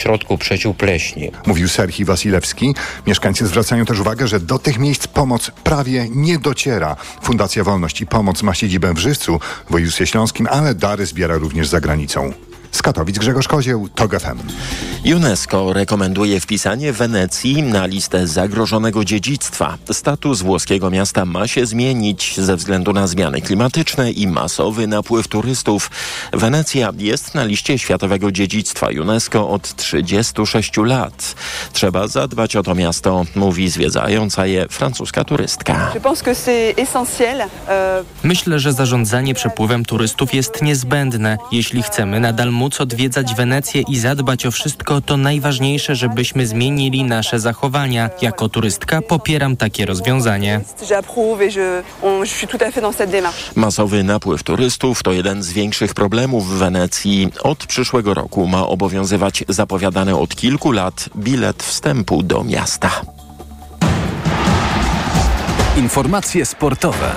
środku przeciw pleśni. Mówił Serhii Wasilewski. Mieszkańcy zwracają też uwagę, że do tych miejsc pomoc prawie nie dociera. Fundacja Wolność i Pomoc ma siedzibę w Żywcu, w województwie śląskim, ale dary zbiera również za granicą. Z Katowic Grzegorz Kozieł, TOG FM. UNESCO rekomenduje wpisanie Wenecji na listę zagrożonego dziedzictwa. Status włoskiego miasta ma się zmienić ze względu na zmiany klimatyczne i masowy napływ turystów. Wenecja jest na liście światowego dziedzictwa UNESCO od 36 lat. Trzeba zadbać o to miasto, mówi zwiedzająca je francuska turystka. Euh, Myślę, że zarządzanie przepływem turystów jest niezbędne, jeśli chcemy nadal móc odwiedzać Wenecję i zadbać o wszystko, to najważniejsze, żebyśmy zmienili nasze zachowania. Jako turystka popieram takie rozwiązanie. Masowy napływ turystów to jeden z większych problemów w Wenecji. Od przyszłego roku ma obowiązywać zapowiadany od kilku lat bilet wstępu do miasta. Informacje sportowe.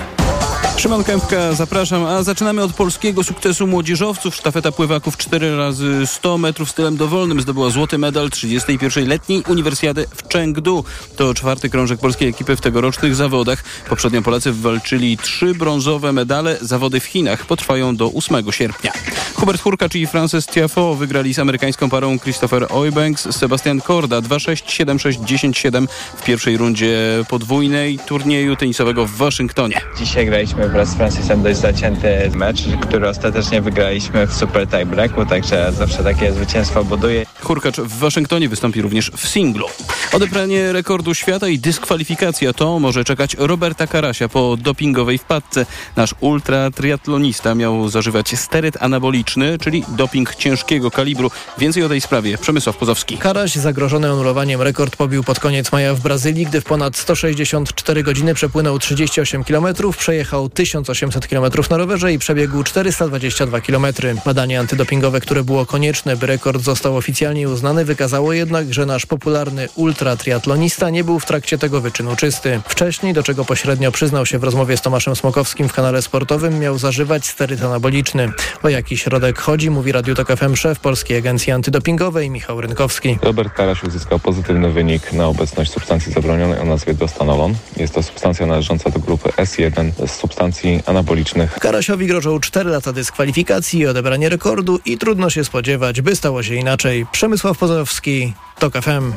Szymon Kępka, zapraszam. A zaczynamy od polskiego sukcesu młodzieżowców. Sztafeta pływaków 4 razy 100 metrów stylem dowolnym zdobyła złoty medal 31. letniej uniwersjady w Chengdu. To czwarty krążek polskiej ekipy w tegorocznych zawodach. Poprzednio Polacy walczyli trzy brązowe medale. Zawody w Chinach potrwają do 8 sierpnia. Hubert Hurkacz i Frances Tiafoe wygrali z amerykańską parą Christopher Oybanks, Sebastian Korda 2-6, 7-6, 10-7 w pierwszej rundzie podwójnej turnieju tenisowego w Waszyngtonie. Dzisiaj graliśmy wraz z Francisem dość zacięty mecz, który ostatecznie wygraliśmy w super tiebreaku, także zawsze takie zwycięstwo buduje. Hurkacz w Waszyngtonie wystąpi również w singlu. Odebranie rekordu świata i dyskwalifikacja to może czekać Roberta Karasia po dopingowej wpadce. Nasz ultra triatlonista miał zażywać steryt anaboliczny, czyli doping ciężkiego kalibru. Więcej o tej sprawie Przemysław Pozowski. Karaś zagrożony anulowaniem rekord pobił pod koniec maja w Brazylii, gdy w ponad 164 godziny przepłynął 38 km, przejechał 1800 km na rowerze i przebiegł 422 km. Badanie antydopingowe, które było konieczne, by rekord został oficjalnie uznany, wykazało jednak, że nasz popularny ultratriatlonista nie był w trakcie tego wyczynu czysty. Wcześniej, do czego pośrednio przyznał się w rozmowie z Tomaszem Smokowskim w kanale sportowym, miał zażywać steryt anaboliczny. O jaki środek chodzi, mówi Radio Tok FM szef Polskiej Agencji Antydopingowej Michał Rynkowski. Robert Karaś uzyskał pozytywny wynik na obecność substancji zabronionej o nazwie dostanolon. Jest to substancja należąca do grupy S1 z substancji anabolicznych. Karasiowi grożą 4 lata dyskwalifikacji odebranie rekordu i trudno się spodziewać, by stało się inaczej. Przemysław Pozowski, TOK FM.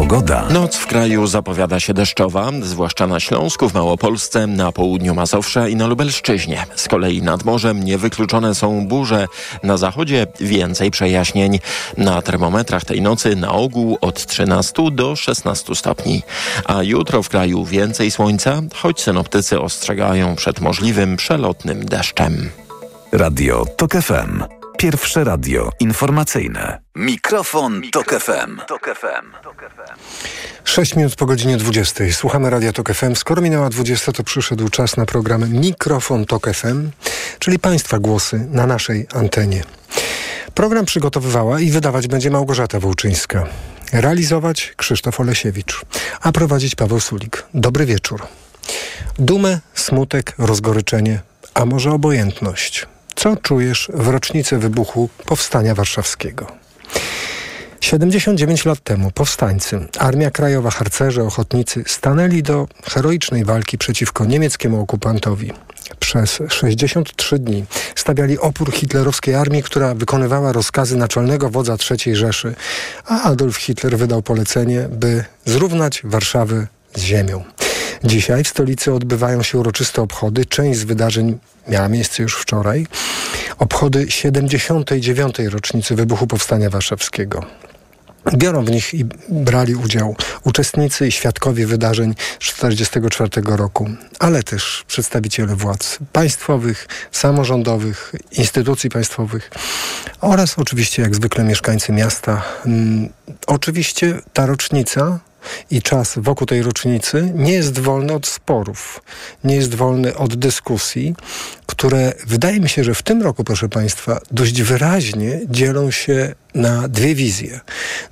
Pogoda. Noc w kraju zapowiada się deszczowa, zwłaszcza na Śląsku, w Małopolsce, na południu Mazowsza i na Lubelszczyźnie. Z kolei nad morzem niewykluczone są burze. Na zachodzie więcej przejaśnień. Na termometrach tej nocy na ogół od 13 do 16 stopni. A jutro w kraju więcej słońca, choć synoptycy ostrzegają przed możliwym przelotnym deszczem. Radio TOK FM. Pierwsze radio informacyjne. Mikrofon, Tok FM. Tok FM. 6 minut po godzinie 20. Słuchamy Radia Tok FM. Skoro minęła 20, to przyszedł czas na program Mikrofon Tok FM, czyli Państwa głosy na naszej antenie. Program przygotowywała i wydawać będzie Małgorzata Wołczyńska. Realizować Krzysztof Olesiewicz, a prowadzić Paweł Sulik. Dobry wieczór. Dumę, smutek, rozgoryczenie, a może obojętność. Co czujesz w rocznicę wybuchu Powstania Warszawskiego? 79 lat temu powstańcy, Armia Krajowa, harcerze, ochotnicy stanęli do heroicznej walki przeciwko niemieckiemu okupantowi. Przez 63 dni stawiali opór hitlerowskiej armii, która wykonywała rozkazy naczelnego wodza III Rzeszy, a Adolf Hitler wydał polecenie, by zrównać Warszawę z ziemią. Dzisiaj w stolicy odbywają się uroczyste obchody. Część z wydarzeń miała miejsce już wczoraj. Obchody 79. rocznicy wybuchu Powstania Warszawskiego. Biorą w nich i brali udział uczestnicy i świadkowie wydarzeń z 1944 roku, ale też przedstawiciele władz państwowych, samorządowych, instytucji państwowych oraz oczywiście jak zwykle mieszkańcy miasta. Hmm, oczywiście ta rocznica i czas wokół tej rocznicy nie jest wolny od sporów, nie jest wolny od dyskusji, które wydaje mi się, że w tym roku, proszę Państwa, dość wyraźnie dzielą się na dwie wizje.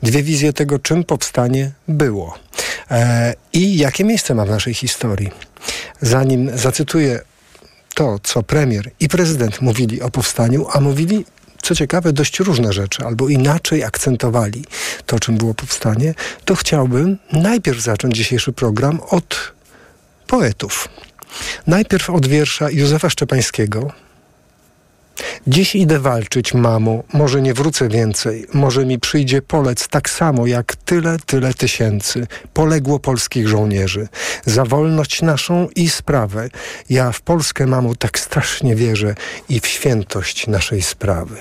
Dwie wizje tego, czym powstanie było e, i jakie miejsce ma w naszej historii. Zanim zacytuję to, co premier i prezydent mówili o powstaniu, a mówili co ciekawe, dość różne rzeczy, albo inaczej akcentowali to, czym było powstanie, to chciałbym najpierw zacząć dzisiejszy program od poetów. Najpierw od wiersza Józefa Szczepańskiego, Dziś idę walczyć, mamo, może nie wrócę więcej, może mi przyjdzie polec tak samo jak tyle, tyle tysięcy. Poległo polskich żołnierzy. Za wolność naszą i sprawę. Ja w Polskę, mamo, tak strasznie wierzę i w świętość naszej sprawy.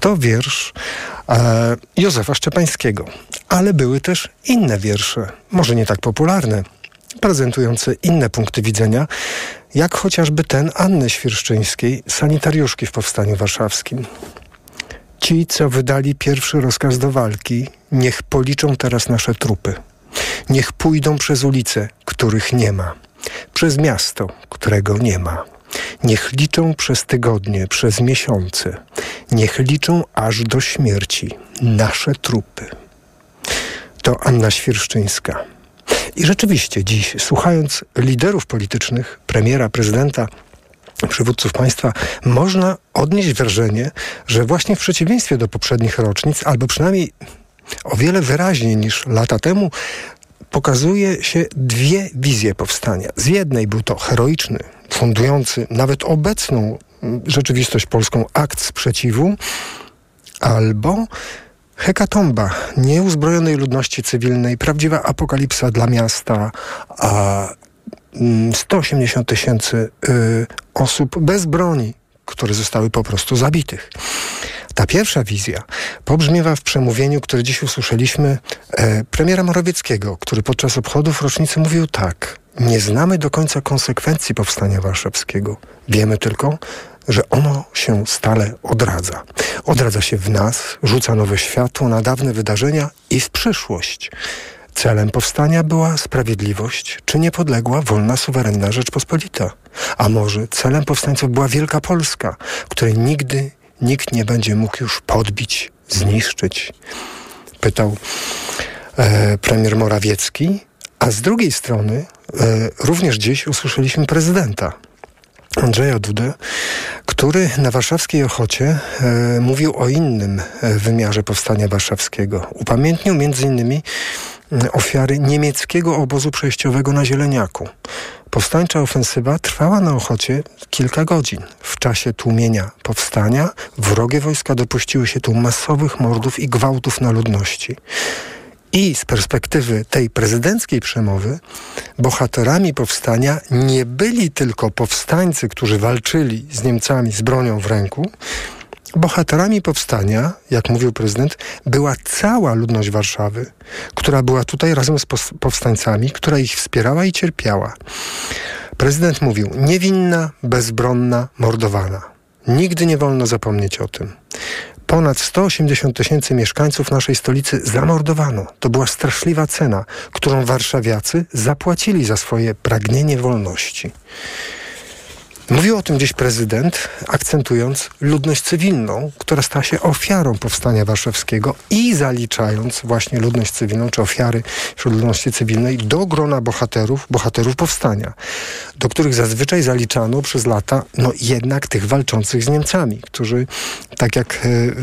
To wiersz e, Józefa Szczepańskiego. Ale były też inne wiersze, może nie tak popularne, prezentujące inne punkty widzenia, jak chociażby ten Anny Świerszczyńskiej, sanitariuszki w Powstaniu Warszawskim. Ci, co wydali pierwszy rozkaz do walki, niech policzą teraz nasze trupy. Niech pójdą przez ulice, których nie ma. Przez miasto, którego nie ma. Niech liczą przez tygodnie, przez miesiące. Niech liczą aż do śmierci nasze trupy. To Anna Świerszczyńska. I rzeczywiście dziś, słuchając liderów politycznych, premiera, prezydenta, przywódców państwa, można odnieść wrażenie, że właśnie w przeciwieństwie do poprzednich rocznic, albo przynajmniej o wiele wyraźniej niż lata temu, pokazuje się dwie wizje powstania. Z jednej był to heroiczny, fundujący nawet obecną rzeczywistość polską akt sprzeciwu, albo Hekatomba nieuzbrojonej ludności cywilnej, prawdziwa apokalipsa dla miasta, a 180 mm, tysięcy y, osób bez broni, które zostały po prostu zabitych. Ta pierwsza wizja pobrzmiewa w przemówieniu, które dziś usłyszeliśmy e, premiera Morawieckiego, który podczas obchodów rocznicy mówił tak. Nie znamy do końca konsekwencji powstania warszawskiego. Wiemy tylko, że ono się stale odradza. Odradza się w nas, rzuca nowe światło na dawne wydarzenia i w przyszłość. Celem powstania była sprawiedliwość, czy niepodległa, wolna, suwerenna Rzeczpospolita. A może celem powstańców była Wielka Polska, której nigdy nikt nie będzie mógł już podbić, zniszczyć? Pytał e, premier Morawiecki. A z drugiej strony e, również dziś usłyszeliśmy prezydenta Andrzeja Dudę, który na warszawskiej Ochocie e, mówił o innym e, wymiarze powstania warszawskiego. Upamiętnił m.in. ofiary niemieckiego obozu przejściowego na Zieleniaku. Powstańcza ofensywa trwała na Ochocie kilka godzin. W czasie tłumienia powstania wrogie wojska dopuściły się tu masowych mordów i gwałtów na ludności. I z perspektywy tej prezydenckiej przemowy bohaterami powstania nie byli tylko powstańcy, którzy walczyli z Niemcami z bronią w ręku. Bohaterami powstania, jak mówił prezydent, była cała ludność Warszawy, która była tutaj razem z powstańcami, która ich wspierała i cierpiała. Prezydent mówił: niewinna, bezbronna, mordowana. Nigdy nie wolno zapomnieć o tym ponad 180 tysięcy mieszkańców naszej stolicy zamordowano. To była straszliwa cena, którą warszawiacy zapłacili za swoje pragnienie wolności. Mówił o tym gdzieś prezydent, akcentując ludność cywilną, która stała się ofiarą powstania warszawskiego i zaliczając właśnie ludność cywilną, czy ofiary wśród ludności cywilnej do grona bohaterów, bohaterów powstania, do których zazwyczaj zaliczano przez lata no jednak tych walczących z Niemcami, którzy, tak jak y,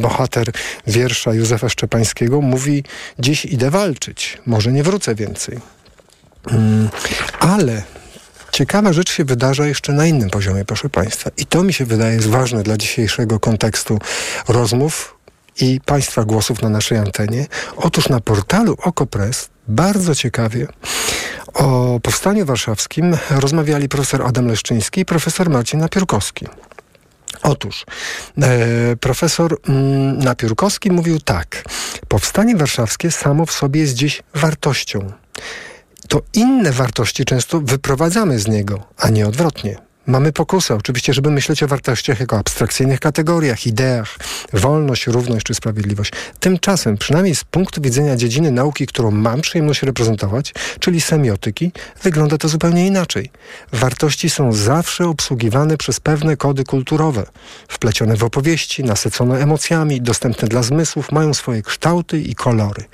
bohater wiersza Józefa Szczepańskiego mówi, dziś idę walczyć, może nie wrócę więcej. Mm, ale Ciekawa rzecz się wydarza jeszcze na innym poziomie, proszę Państwa. I to mi się wydaje jest ważne dla dzisiejszego kontekstu rozmów i Państwa głosów na naszej antenie. Otóż na portalu Okopres bardzo ciekawie o Powstaniu Warszawskim rozmawiali profesor Adam Leszczyński i profesor Marcin Napiórkowski. Otóż e, profesor mm, Napiórkowski mówił tak. Powstanie warszawskie samo w sobie jest dziś wartością to inne wartości często wyprowadzamy z niego, a nie odwrotnie. Mamy pokusę oczywiście, żeby myśleć o wartościach jako abstrakcyjnych kategoriach, ideach, wolność, równość czy sprawiedliwość. Tymczasem, przynajmniej z punktu widzenia dziedziny nauki, którą mam przyjemność reprezentować, czyli semiotyki, wygląda to zupełnie inaczej. Wartości są zawsze obsługiwane przez pewne kody kulturowe, wplecione w opowieści, nasycone emocjami, dostępne dla zmysłów, mają swoje kształty i kolory.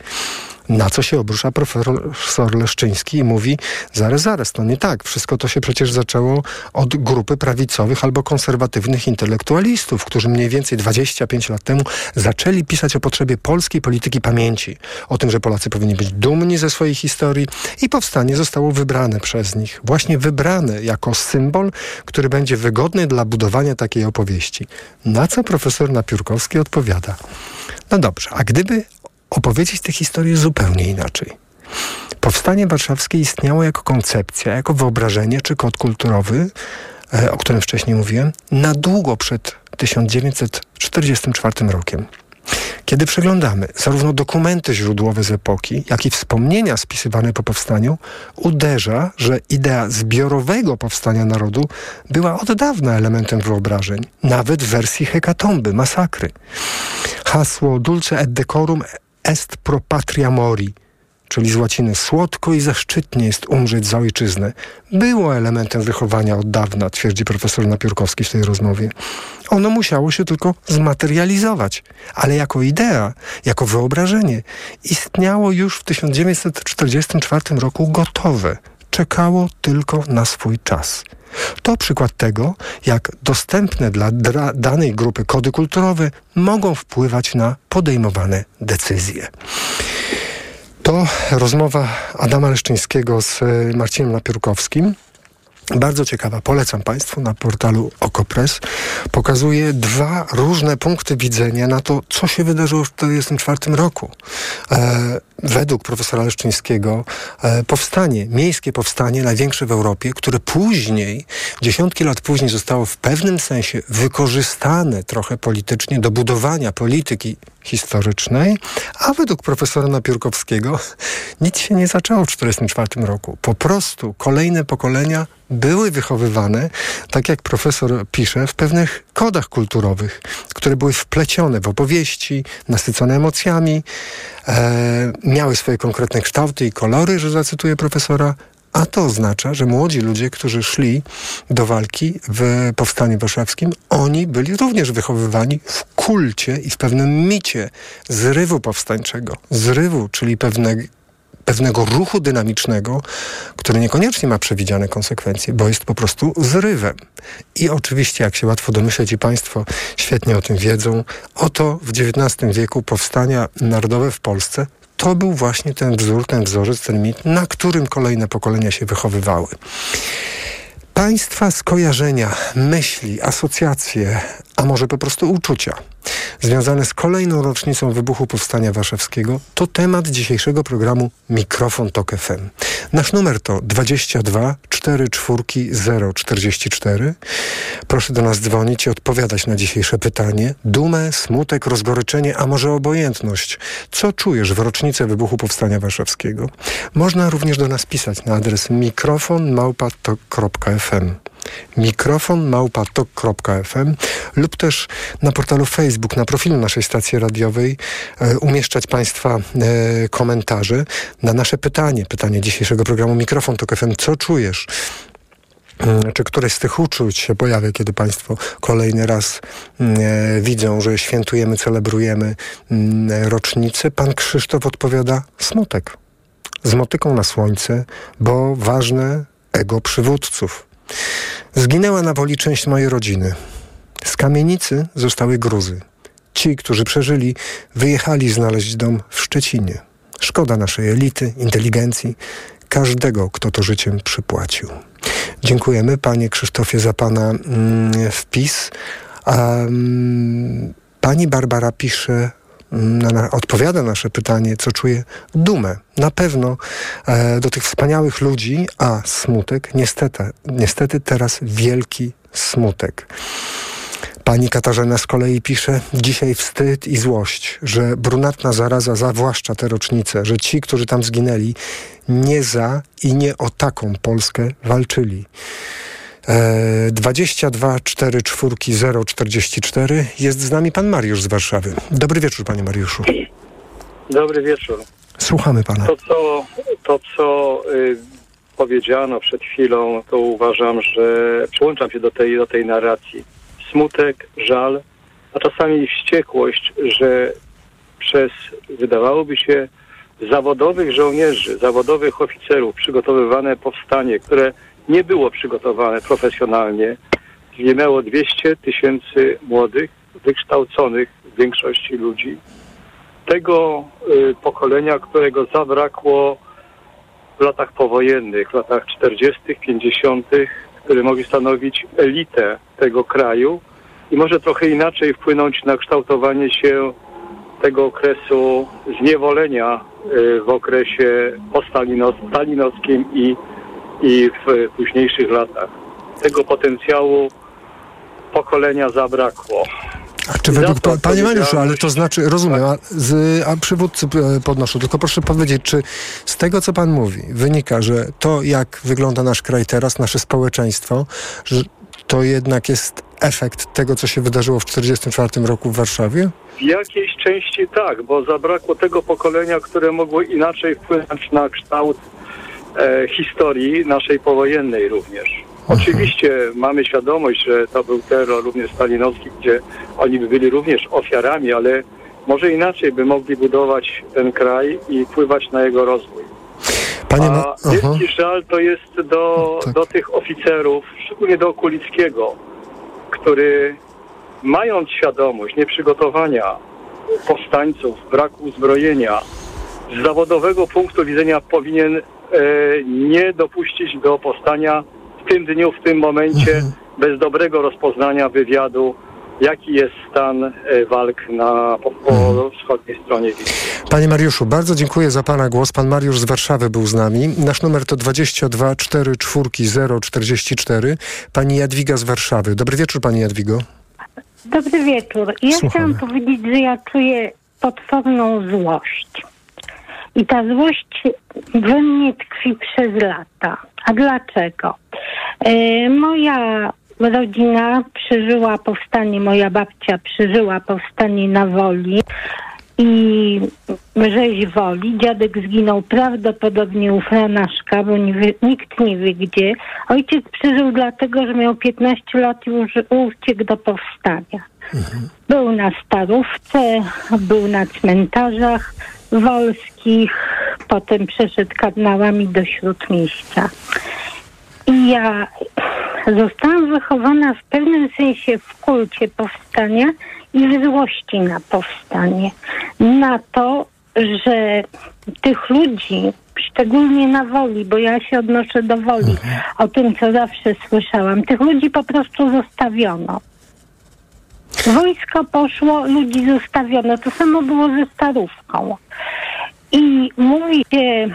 Na co się obrusza profesor Leszczyński i mówi, zaraz, zaraz, to nie tak. Wszystko to się przecież zaczęło od grupy prawicowych albo konserwatywnych intelektualistów, którzy mniej więcej 25 lat temu zaczęli pisać o potrzebie polskiej polityki pamięci. O tym, że Polacy powinni być dumni ze swojej historii i powstanie zostało wybrane przez nich. Właśnie wybrane jako symbol, który będzie wygodny dla budowania takiej opowieści. Na co profesor Napiórkowski odpowiada? No dobrze, a gdyby opowiedzieć tę historię zupełnie inaczej? Powstanie warszawskie istniało jako koncepcja, jako wyobrażenie czy kod kulturowy, e, o którym wcześniej mówiłem, na długo przed 1944 rokiem. Kiedy przeglądamy zarówno dokumenty źródłowe z epoki, jak i wspomnienia spisywane po powstaniu, uderza, że idea zbiorowego powstania narodu była od dawna elementem wyobrażeń, nawet w wersji hekatomby, masakry. Hasło dulce et decorum est pro patria mori – czyli z łaciny słodko i zaszczytnie jest umrzeć za ojczyznę, było elementem wychowania od dawna, twierdzi profesor Napiórkowski w tej rozmowie. Ono musiało się tylko zmaterializować, ale jako idea, jako wyobrażenie istniało już w 1944 roku gotowe. Czekało tylko na swój czas. To przykład tego, jak dostępne dla danej grupy kody kulturowe mogą wpływać na podejmowane decyzje. To rozmowa Adama Leszczyńskiego z e, Marcinem Napiórkowskim. Bardzo ciekawa, polecam Państwu na portalu Okopres. Pokazuje dwa różne punkty widzenia na to, co się wydarzyło w 1944 roku. E, według profesora Leszczyńskiego e, powstanie, miejskie powstanie, największe w Europie, które później, dziesiątki lat później zostało w pewnym sensie wykorzystane trochę politycznie do budowania polityki historycznej, a według profesora Napiórkowskiego nic się nie zaczęło w 1944 roku. Po prostu kolejne pokolenia były wychowywane, tak jak profesor pisze, w pewnych kodach kulturowych, które były wplecione w opowieści, nasycone emocjami, e, miały swoje konkretne kształty i kolory, że zacytuję profesora, a to oznacza, że młodzi ludzie, którzy szli do walki w Powstaniu Warszawskim, oni byli również wychowywani w kulcie i w pewnym micie zrywu powstańczego. Zrywu, czyli pewnego pewnego ruchu dynamicznego, który niekoniecznie ma przewidziane konsekwencje, bo jest po prostu zrywem. I oczywiście, jak się łatwo domyśleć i Państwo świetnie o tym wiedzą, oto w XIX wieku powstania narodowe w Polsce to był właśnie ten wzór, ten wzorzec, ten mit, na którym kolejne pokolenia się wychowywały. Państwa skojarzenia, myśli, asocjacje, a może po prostu uczucia związane z kolejną rocznicą wybuchu Powstania Warszawskiego to temat dzisiejszego programu Mikrofon Tok FM. Nasz numer to 22 44 044. Proszę do nas dzwonić i odpowiadać na dzisiejsze pytanie. Dumę, smutek, rozgoryczenie, a może obojętność. Co czujesz w rocznicę wybuchu Powstania Warszawskiego? Można również do nas pisać na adres mikrofonmałpa.fm mikrofon małpatok.fm lub też na portalu Facebook, na profilu naszej stacji radiowej e, umieszczać Państwa e, komentarze na nasze pytanie, pytanie dzisiejszego programu Mikrofon Tok FM. Co czujesz? E, czy któreś z tych uczuć się pojawia, kiedy Państwo kolejny raz mm, e, widzą, że świętujemy, celebrujemy mm, rocznicę? Pan Krzysztof odpowiada smutek. Z motyką na słońce, bo ważne ego przywódców. Zginęła na woli część mojej rodziny. Z kamienicy zostały gruzy. Ci, którzy przeżyli, wyjechali znaleźć dom w Szczecinie. Szkoda naszej elity, inteligencji, każdego, kto to życiem przypłacił. Dziękujemy panie Krzysztofie za pana mm, wpis. Um, pani Barbara pisze na, na, odpowiada na nasze pytanie, co czuje dumę. Na pewno e, do tych wspaniałych ludzi, a smutek, niestety, niestety teraz wielki smutek. Pani Katarzyna z kolei pisze, dzisiaj wstyd i złość, że brunatna zaraza zawłaszcza tę rocznicę, że ci, którzy tam zginęli, nie za i nie o taką Polskę walczyli. 22 4 4 0 44 jest z nami pan Mariusz z Warszawy. Dobry wieczór, panie Mariuszu. Dobry wieczór. Słuchamy pana. To, co, to, co y, powiedziano przed chwilą, to uważam, że przyłączam się do tej, do tej narracji. Smutek, żal, a czasami wściekłość, że przez, wydawałoby się, zawodowych żołnierzy, zawodowych oficerów przygotowywane powstanie, które nie było przygotowane profesjonalnie, zginęło 200 tysięcy młodych, wykształconych w większości ludzi. Tego y, pokolenia, którego zabrakło w latach powojennych, w latach 40., 50., które mogli stanowić elitę tego kraju i może trochę inaczej wpłynąć na kształtowanie się tego okresu zniewolenia y, w okresie postalinowskim i, i w późniejszych latach. Tego potencjału pokolenia zabrakło. A czy według pa, Panie Mariuszu, ale to znaczy, rozumiem, a, z, a przywódcy e, podnoszą, tylko proszę powiedzieć, czy z tego, co Pan mówi, wynika, że to, jak wygląda nasz kraj teraz, nasze społeczeństwo, że to jednak jest efekt tego, co się wydarzyło w 1944 roku w Warszawie? W jakiejś części tak, bo zabrakło tego pokolenia, które mogło inaczej wpłynąć na kształt historii naszej powojennej również. Oczywiście mamy świadomość, że to był terror również stalinowski, gdzie oni by byli również ofiarami, ale może inaczej by mogli budować ten kraj i wpływać na jego rozwój. Panie A wielki żal to jest do, tak. do tych oficerów, szczególnie do Okulickiego, który mając świadomość nieprzygotowania powstańców, braku uzbrojenia, z zawodowego punktu widzenia powinien e, nie dopuścić do powstania w tym dniu, w tym momencie, mhm. bez dobrego rozpoznania wywiadu, jaki jest stan e, walk na, po, po mhm. wschodniej stronie Panie Mariuszu, bardzo dziękuję za Pana głos. Pan Mariusz z Warszawy był z nami. Nasz numer to 22 44 044. Pani Jadwiga z Warszawy. Dobry wieczór Pani Jadwigo. Dobry wieczór. Ja Słuchamy. chciałam powiedzieć, że ja czuję potworną złość. I ta złość we mnie tkwi przez lata. A dlaczego? E, moja rodzina przeżyła powstanie, moja babcia przeżyła powstanie na Woli i rzeź Woli. Dziadek zginął prawdopodobnie u Franaszka, bo nie wie, nikt nie wie gdzie. Ojciec przeżył dlatego, że miał 15 lat i uciekł do powstania. Mhm. Był na Starówce, był na cmentarzach wolskich, potem przeszedł kanałami do Śródmieścia. I ja zostałam wychowana w pewnym sensie w kulcie powstania i w złości na powstanie. Na to, że tych ludzi, szczególnie na woli, bo ja się odnoszę do woli, mhm. o tym, co zawsze słyszałam, tych ludzi po prostu zostawiono. Wojsko poszło, ludzi zostawiono. To samo było ze starówką. I mówi się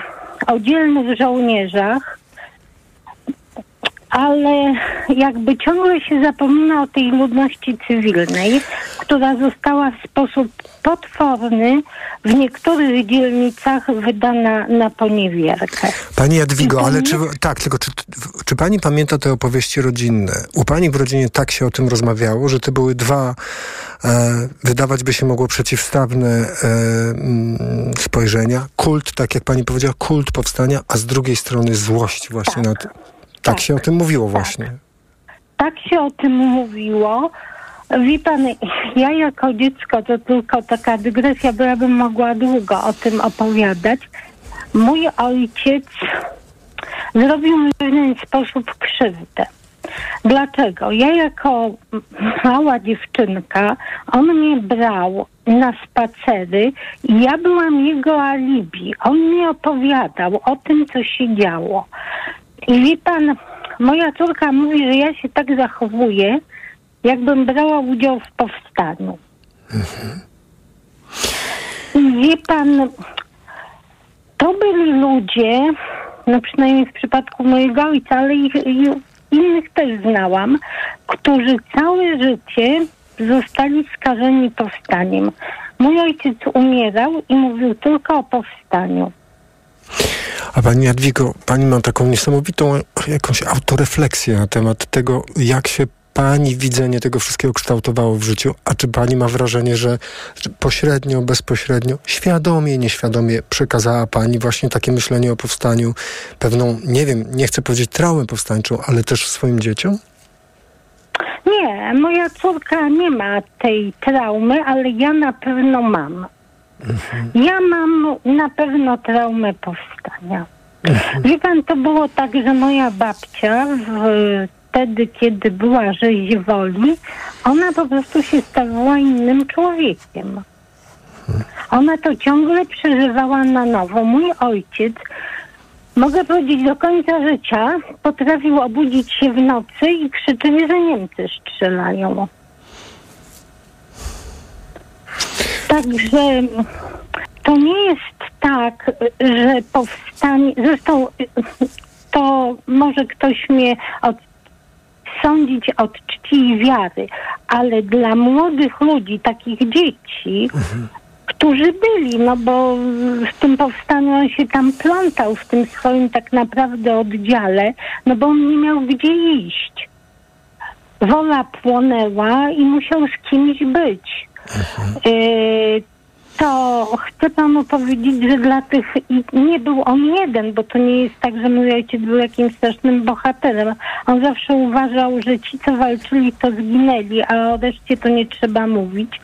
o dzielnych żołnierzach, ale jakby ciągle się zapomina o tej ludności cywilnej, która została w sposób potworny w niektórych dzielnicach wydana na poniewierkę. Pani Jadwigo, ale czy, tak, tylko czy, czy pani pamięta te opowieści rodzinne? U pani w rodzinie tak się o tym rozmawiało, że to były dwa, e, wydawać by się mogło przeciwstawne e, mm, spojrzenia. Kult, tak jak pani powiedziała, kult powstania, a z drugiej strony złość właśnie tak. na to. Tak, się o tym mówiło tak. właśnie. Tak się o tym mówiło. Wie pan, ja jako dziecko, to tylko taka dygresja, bo ja bym mogła długo o tym opowiadać. Mój ojciec zrobił mi w pewien sposób krzywdę. Dlaczego? Ja jako mała dziewczynka, on mnie brał na spacery i ja byłam jego alibi. On mi opowiadał o tym, co się działo. I wie pan, moja córka mówi, że ja się tak zachowuję, jakbym brała udział w powstaniu. I wie pan, to byli ludzie, no przynajmniej w przypadku mojego ojca, ale ich innych też znałam, którzy całe życie zostali skażeni powstaniem. Mój ojciec umierał i mówił tylko o powstaniu. A pani Jadwigo, pani ma taką niesamowitą jakąś autorefleksję na temat tego, jak się pani widzenie tego wszystkiego kształtowało w życiu? A czy pani ma wrażenie, że pośrednio, bezpośrednio, świadomie, nieświadomie przekazała pani właśnie takie myślenie o powstaniu, pewną, nie wiem, nie chcę powiedzieć traumę powstańczą, ale też swoim dzieciom? Nie, moja córka nie ma tej traumy, ale ja na pewno mam. Ja mam na pewno traumę powstania. Wie pan, to było tak, że moja babcia wtedy, kiedy była rzeź woli, ona po prostu się stawała innym człowiekiem. Ona to ciągle przeżywała na nowo. Mój ojciec, mogę powiedzieć, do końca życia potrafił obudzić się w nocy i krzyczeć, że Niemcy strzelają. Także to nie jest tak, że powstanie. Zresztą to może ktoś mnie od, sądzić od czci i wiary, ale dla młodych ludzi, takich dzieci, którzy byli, no bo w tym powstaniu on się tam plątał w tym swoim tak naprawdę oddziale, no bo on nie miał gdzie iść. Wola płonęła i musiał z kimś być. Y, to chcę panu powiedzieć, że dla tych nie był on jeden, bo to nie jest tak, że mój ojciec był jakimś strasznym bohaterem. On zawsze uważał, że ci, co walczyli, to zginęli, a o reszcie to nie trzeba mówić.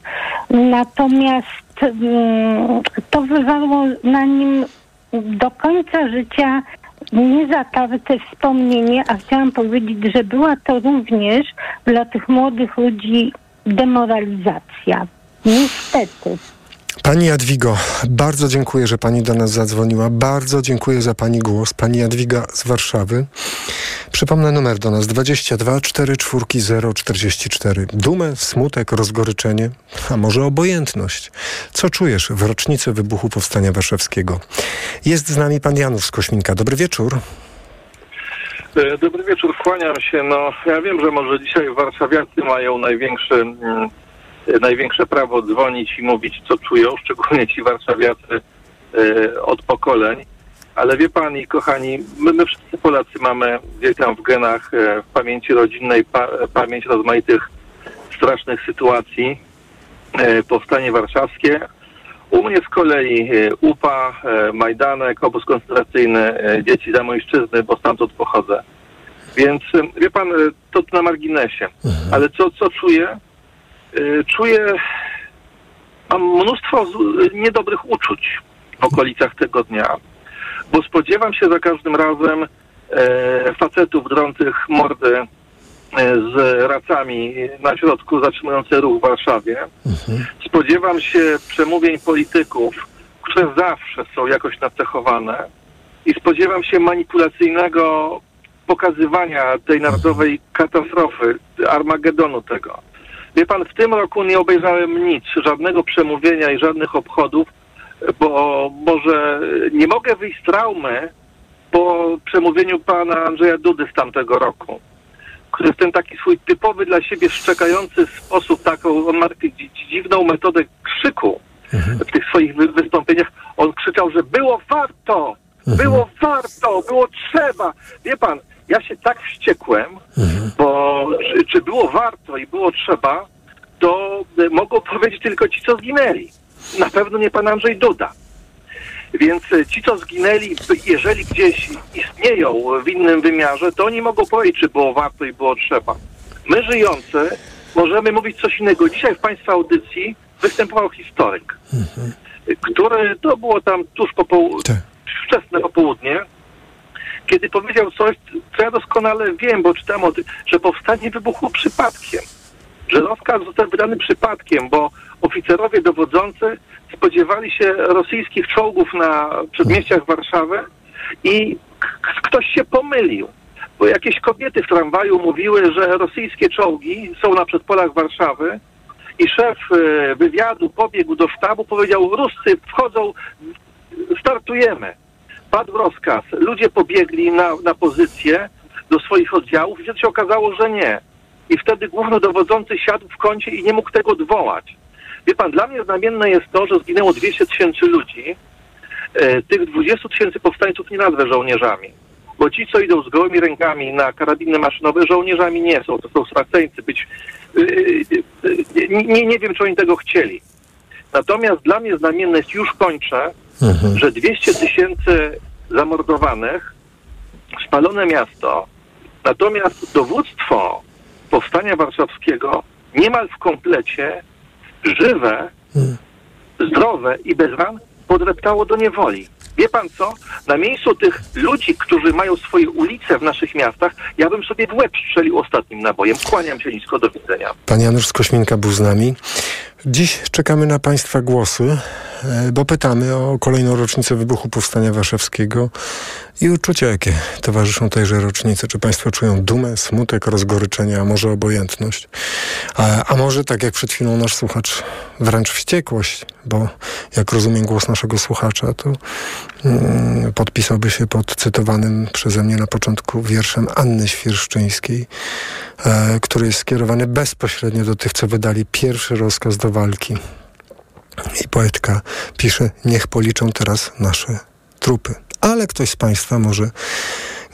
Natomiast mm, to wywarło na nim do końca życia niezatarte wspomnienie, a chciałam powiedzieć, że była to również dla tych młodych ludzi demoralizacja. Niestety. Pani Jadwigo, bardzo dziękuję, że Pani do nas zadzwoniła. Bardzo dziękuję za Pani głos. Pani Jadwiga z Warszawy. Przypomnę numer do nas 22 44 044. Dumę, smutek, rozgoryczenie, a może obojętność. Co czujesz w rocznicy wybuchu Powstania Warszawskiego? Jest z nami Pan Janusz Kośminka. Dobry wieczór. E, Dobry wieczór, kłaniam się. No, ja wiem, że może dzisiaj warszawiacy mają największy, mm, największe prawo dzwonić i mówić, co czują, szczególnie ci warszawiacy e, od pokoleń. Ale wie pani, kochani, my, my wszyscy Polacy mamy gdzieś tam w genach, e, w pamięci rodzinnej, pa, pamięć rozmaitych strasznych sytuacji. E, powstanie warszawskie. U mnie z kolei e, UPA, e, Majdanek, obóz koncentracyjny, e, dzieci Zamojszczyzny, bo stamtąd pochodzę. Więc wie pan, to na marginesie. Ale co, co czuję? Czuję, mam mnóstwo niedobrych uczuć w okolicach tego dnia, bo spodziewam się za każdym razem facetów drących mordy z racami na środku zatrzymujące ruch w Warszawie. Spodziewam się przemówień polityków, które zawsze są jakoś nacechowane i spodziewam się manipulacyjnego pokazywania tej narodowej katastrofy, Armagedonu tego. Wie pan, w tym roku nie obejrzałem nic, żadnego przemówienia i żadnych obchodów, bo może nie mogę wyjść z traumy po przemówieniu pana Andrzeja Dudy z tamtego roku który w ten taki swój typowy dla siebie szczekający sposób, taką, on ma dziwną metodę krzyku w tych swoich wy- wystąpieniach. On krzyczał, że było warto, było warto, było trzeba. Wie pan, ja się tak wściekłem, bo czy, czy było warto i było trzeba, to mogą powiedzieć tylko ci, co zginęli. Na pewno nie pan Andrzej Duda. Więc e, ci, co zginęli, jeżeli gdzieś istnieją w innym wymiarze, to oni mogą powiedzieć, czy było warto i było trzeba. My żyjący możemy mówić coś innego. Dzisiaj w Państwa audycji występował historyk, który, to było tam tuż po połu- wczesne popołudnie, kiedy powiedział coś, co ja doskonale wiem, bo czytałem o tym, że powstanie wybuchło przypadkiem. Że rozkaz został wydany przypadkiem, bo oficerowie dowodzący spodziewali się rosyjskich czołgów na przedmieściach Warszawy i ktoś się pomylił. Bo jakieś kobiety w tramwaju mówiły, że rosyjskie czołgi są na przedpolach Warszawy i szef e, wywiadu pobiegł do sztabu, powiedział, Ruscy wchodzą, startujemy. Padł rozkaz. Ludzie pobiegli na, na pozycję do swoich oddziałów i się okazało, że nie. I wtedy głównodowodzący siadł w kącie i nie mógł tego odwołać. Wie pan, dla mnie znamienne jest to, że zginęło 200 tysięcy ludzi. E, tych 20 tysięcy powstańców nie nazwę żołnierzami. Bo ci, co idą z gołymi rękami na karabiny maszynowe, żołnierzami nie są. To są straceńcy. Być, y, y, y, nie, nie, wiem, czy oni tego chcieli. Natomiast dla mnie znamienne jest, już kończę, że 200 tysięcy zamordowanych, spalone miasto, natomiast dowództwo powstania warszawskiego niemal w komplecie żywe zdrowe i bez ran, podreptało do niewoli. Wie pan co? Na miejscu tych ludzi, którzy mają swoje ulice w naszych miastach, ja bym sobie w łeb strzelił ostatnim nabojem. Kłaniam się nisko, do widzenia. Pan Janusz z Kośminka był z nami. Dziś czekamy na Państwa głosy, e, bo pytamy o kolejną rocznicę wybuchu Powstania Warszawskiego i uczucia, jakie towarzyszą tejże rocznicy. Czy Państwo czują dumę, smutek, rozgoryczenie, a może obojętność? A, a może, tak jak przed chwilą nasz słuchacz, wręcz wściekłość, bo jak rozumiem głos naszego słuchacza, to mm, podpisałby się pod cytowanym przeze mnie na początku wierszem Anny Świerszczyńskiej, e, który jest skierowany bezpośrednio do tych, co wydali pierwszy rozkaz do walki. I poetka pisze, niech policzą teraz nasze trupy. Ale ktoś z Państwa może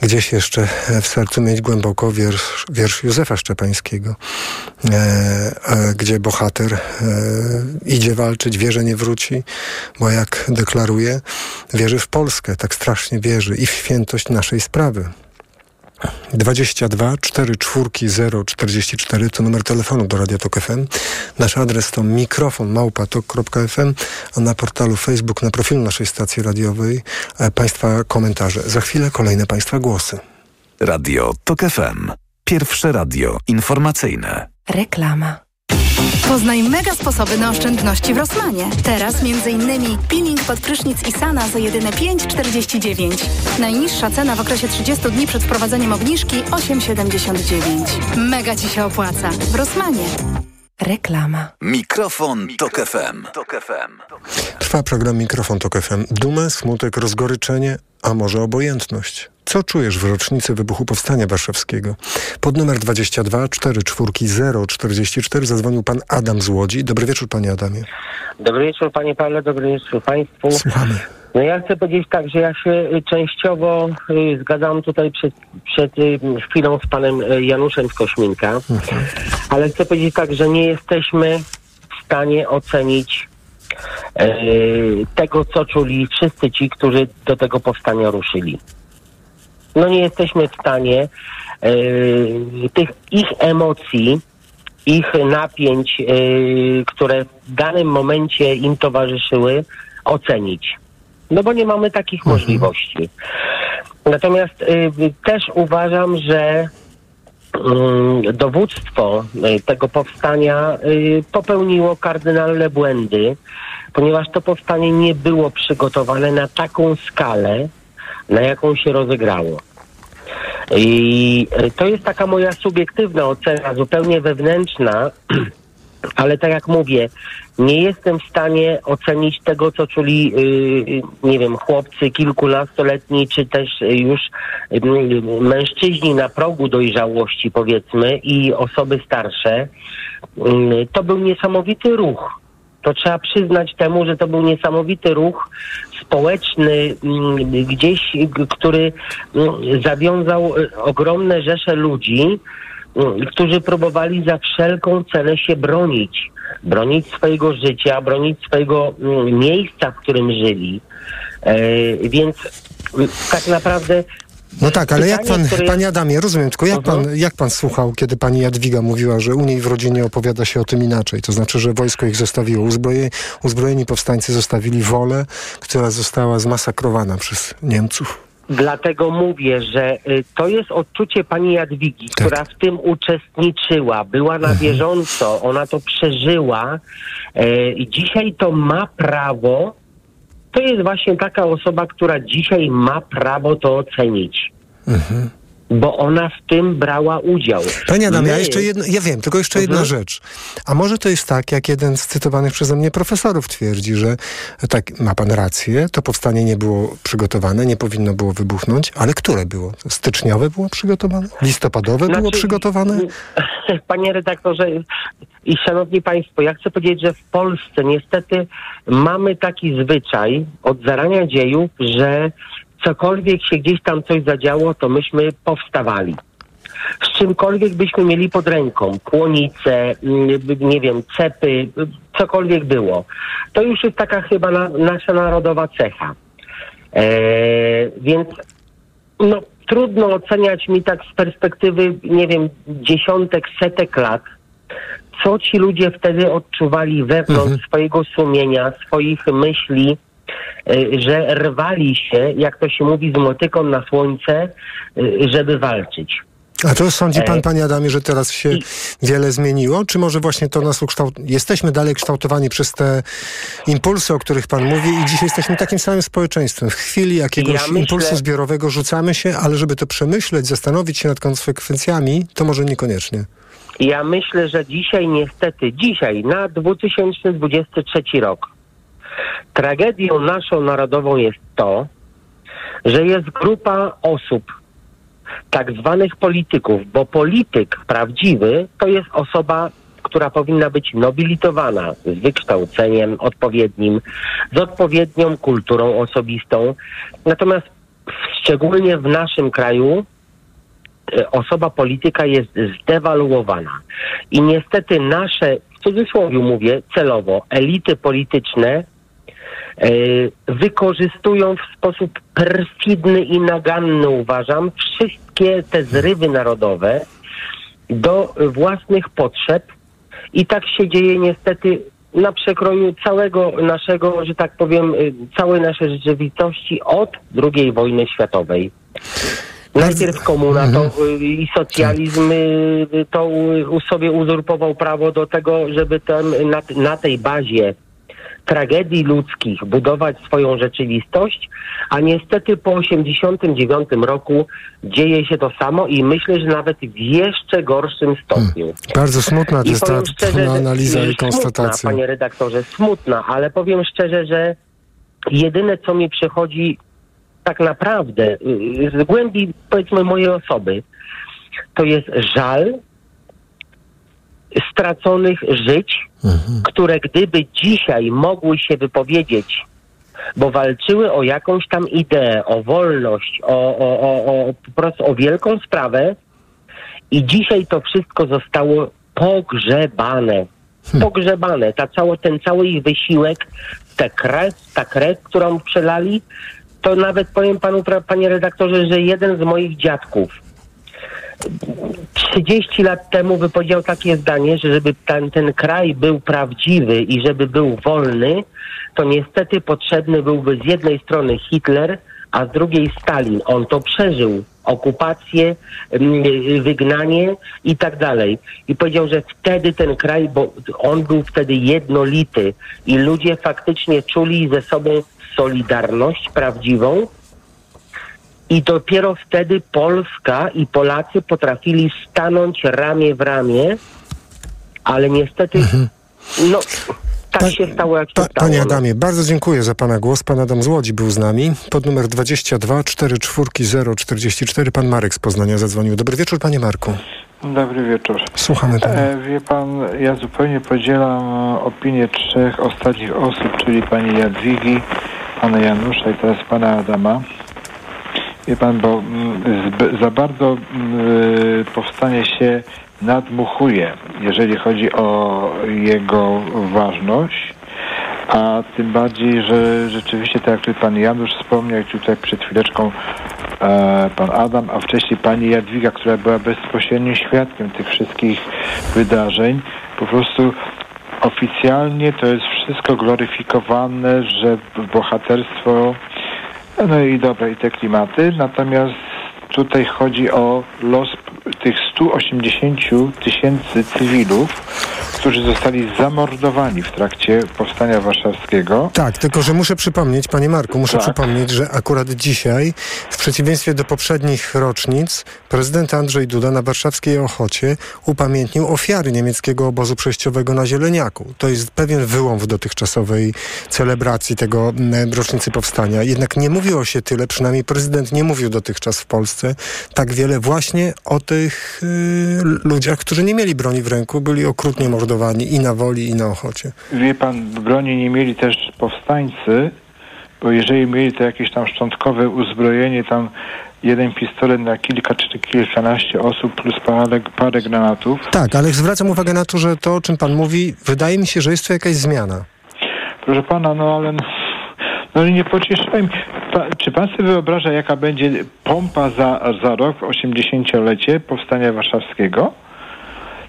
gdzieś jeszcze w sercu mieć głęboko wiersz, wiersz Józefa Szczepańskiego, e, e, gdzie bohater e, idzie walczyć, wie, że nie wróci, bo jak deklaruje, wierzy w Polskę, tak strasznie wierzy i w świętość naszej sprawy. 22 4 czwórki 0 44 to numer telefonu do Radia Tok FM. Nasz adres to mikrofon małpatok.fm, a na portalu Facebook, na profilu naszej stacji radiowej e, Państwa komentarze. Za chwilę kolejne Państwa głosy. Radio Tok FM. Pierwsze radio informacyjne. Reklama. Poznaj mega sposoby na oszczędności w Rosmanie. Teraz m.in. peeling pod prysznic Isana za jedyne 5,49. Najniższa cena w okresie 30 dni przed wprowadzeniem obniżki 8,79. Mega Ci się opłaca. W Rosmanie. Reklama. Mikrofon, Tok FM. Tok FM. Trwa program Mikrofon Tok FM. Dumę, smutek, rozgoryczenie, a może obojętność. Co czujesz w rocznicy wybuchu Powstania Warszawskiego? Pod numer 22 44 044 zadzwonił pan Adam z Łodzi. Dobry wieczór, panie Adamie. Dobry wieczór, panie Pawle, dobry wieczór państwu. Słuchamy. No ja chcę powiedzieć tak, że ja się y, częściowo y, zgadzam tutaj przed, przed y, chwilą z panem y, Januszem z Kośminka, mhm. ale chcę powiedzieć tak, że nie jesteśmy w stanie ocenić y, tego, co czuli wszyscy ci, którzy do tego powstania ruszyli no nie jesteśmy w stanie yy, tych ich emocji, ich napięć, yy, które w danym momencie im towarzyszyły, ocenić. No bo nie mamy takich mhm. możliwości. Natomiast yy, też uważam, że mm, dowództwo tego powstania popełniło kardynalne błędy, ponieważ to powstanie nie było przygotowane na taką skalę, na jaką się rozegrało. I e, to jest taka moja subiektywna ocena, zupełnie wewnętrzna, ale tak jak mówię, nie jestem w stanie ocenić tego, co czuli, yy, nie wiem, chłopcy kilkunastoletni, czy też już yy, mężczyźni na progu dojrzałości, powiedzmy, i osoby starsze. Yy, to był niesamowity ruch to trzeba przyznać temu, że to był niesamowity ruch społeczny, mm, gdzieś, który mm, zawiązał y, ogromne rzesze ludzi, mm, którzy próbowali za wszelką cenę się bronić. Bronić swojego życia, bronić swojego miejsca, w którym żyli. E, więc tak naprawdę no tak, ale jak pan, które... panie Adamie, rozumiem, tylko jak, pan, mhm. jak pan słuchał, kiedy pani Jadwiga mówiła, że u niej w rodzinie opowiada się o tym inaczej? To znaczy, że wojsko ich zostawiło, uzbroje, uzbrojeni powstańcy zostawili wolę, która została zmasakrowana przez Niemców. Dlatego mówię, że y, to jest odczucie pani Jadwigi, tak. która w tym uczestniczyła, była na mhm. bieżąco, ona to przeżyła y, i dzisiaj to ma prawo to jest właśnie taka osoba, która dzisiaj ma prawo to ocenić. Mhm. Bo ona w tym brała udział. Panie Adam, My... ja jeszcze jedno, ja wiem, tylko jeszcze jedna mhm. rzecz. A może to jest tak, jak jeden z cytowanych przeze mnie profesorów twierdzi, że tak, ma pan rację, to powstanie nie było przygotowane, nie powinno było wybuchnąć, ale które było? Styczniowe było przygotowane? Listopadowe znaczy, było przygotowane? Panie redaktorze, i szanowni państwo, ja chcę powiedzieć, że w Polsce niestety mamy taki zwyczaj od zarania dziejów, że cokolwiek się gdzieś tam coś zadziało, to myśmy powstawali. Z czymkolwiek byśmy mieli pod ręką, kłonice, mm, nie wiem, cepy, cokolwiek było. To już jest taka chyba na, nasza narodowa cecha. Eee, więc no, trudno oceniać mi tak z perspektywy, nie wiem, dziesiątek, setek lat, co ci ludzie wtedy odczuwali wewnątrz Mhm. swojego sumienia, swoich myśli, że rwali się, jak to się mówi, z motyką na słońce, y, żeby walczyć. A to sądzi pan, E, panie Adamie, że teraz się wiele zmieniło? Czy może właśnie to nas ukształt... Jesteśmy dalej kształtowani przez te impulsy, o których pan mówi i dzisiaj jesteśmy takim samym społeczeństwem. W chwili jakiegoś Ja myślę- impulsu zbiorowego rzucamy się, ale żeby to przemyśleć, zastanowić się nad konsekwencjami, to może niekoniecznie. Ja myślę, że dzisiaj niestety, dzisiaj na 2023 rok, tragedią naszą narodową jest to, że jest grupa osób, tak zwanych polityków, bo polityk prawdziwy to jest osoba, która powinna być nobilitowana z wykształceniem odpowiednim, z odpowiednią kulturą osobistą. Natomiast szczególnie w naszym kraju e, osoba polityka jest zdewaluowana. I niestety nasze, w cudzysłowie mówię, celowo, elity polityczne wykorzystują w sposób perfidny i naganny, uważam, wszystkie te zrywy narodowe do własnych potrzeb. I tak się dzieje niestety na przekroju całego naszego, że tak powiem, y, całej naszej rzeczywistości od II wojny światowej. Najpierw komuna to, y, i socjalizm y, to sobie uzurpował prawo do tego, żeby ten, na, na tej bazie tragedii ludzkich budować swoją rzeczywistość, a niestety po 89 roku dzieje się to samo i myślę, że nawet w jeszcze gorszym stopniu. Bardzo smutna I jest ta, szczerze, że- analiza i smutna, konstatacja. Panie redaktorze, smutna, ale powiem szczerze, że jedyne co mi przychodzi tak naprawdę y, z głębi powiedzmy mojej osoby, to jest żal straconych żyć, które gdyby dzisiaj mogły się wypowiedzieć, bo walczyły o jakąś tam ideę, o wolność, o, o, o, o po prostu o wielką sprawę i dzisiaj to wszystko zostało pogrzebane. Pogrzebane. Ta cało, ten cały ich wysiłek, ta krew, ta krew, którą przelali, to nawet powiem panu, pra- panie redaktorze, że jeden z moich dziadków 30 lat temu wypowiedział takie zdanie, że żeby ten, ten kraj był prawdziwy i żeby był wolny, to niestety potrzebny byłby z jednej strony Hitler, a z drugiej Stalin. On to przeżył. Okupację, mm, wygnanie i tak dalej. I powiedział, że wtedy ten kraj, bo on był wtedy jednolity i ludzie faktycznie czuli ze sobą solidarność prawdziwą, i dopiero wtedy Polska i Polacy potrafili stanąć ramię w ramię, ale niestety, no, tak się stało, jak się Pa, stało. panie no. Adamie, bardzo dziękuję za pana głos. Pan Adam z Łodzi był z nami. Pod numer 22 44 044 pan Marek z Poznania zadzwonił. Dobry wieczór, panie Marku. Dobry wieczór. Słuchamy pana. E, wie pan, ja zupełnie podzielam e, opinię trzech ostatnich osób, czyli pani Jadwigi, pana Janusza i teraz pana Adama. Wie pan, bo mm, za bardzo mm, y, powstanie się nadmuchuje, jeżeli chodzi o jego ważność. A tym bardziej, że rzeczywiście, tak jak pan Janusz wspomniał, tutaj przed chwileczką e, pan Adam, a wcześniej pani Jadwiga, która była bezpośrednim świadkiem tych wszystkich wydarzeń, po prostu oficjalnie to jest wszystko gloryfikowane, że bohaterstwo, no i dobra, i te klimaty, natomiast tutaj chodzi o los tych 180 tysięcy cywilów, którzy zostali zamordowani w trakcie powstania warszawskiego. Tak, tylko że muszę przypomnieć, panie Marku, muszę Tak. przypomnieć, że akurat dzisiaj, w przeciwieństwie do poprzednich rocznic, prezydent Andrzej Duda na warszawskiej Ochocie upamiętnił ofiary niemieckiego obozu przejściowego na Zieleniaku. To jest pewien wyłom w dotychczasowej celebracji tego rocznicy powstania. Jednak nie mówiło się tyle, przynajmniej prezydent nie mówił dotychczas w Polsce tak wiele właśnie o tych y, ludziach, którzy nie mieli broni w ręku, byli okrutnie mordowani i na woli, i na Ochocie. Wie pan, broni nie mieli też powstańcy, bo jeżeli mieli to jakieś tam szczątkowe uzbrojenie, tam jeden pistolet na kilka czy kilkanaście osób plus parę, parę granatów, Tak, ale zwracam uwagę na to, że to, o czym pan mówi, wydaje mi się, że jest to jakaś zmiana. Proszę pana, no ale no, no nie pocieszajmy. Pa, czy pan sobie wyobraża, jaka będzie pompa za, za rok, 80-lecie powstania warszawskiego?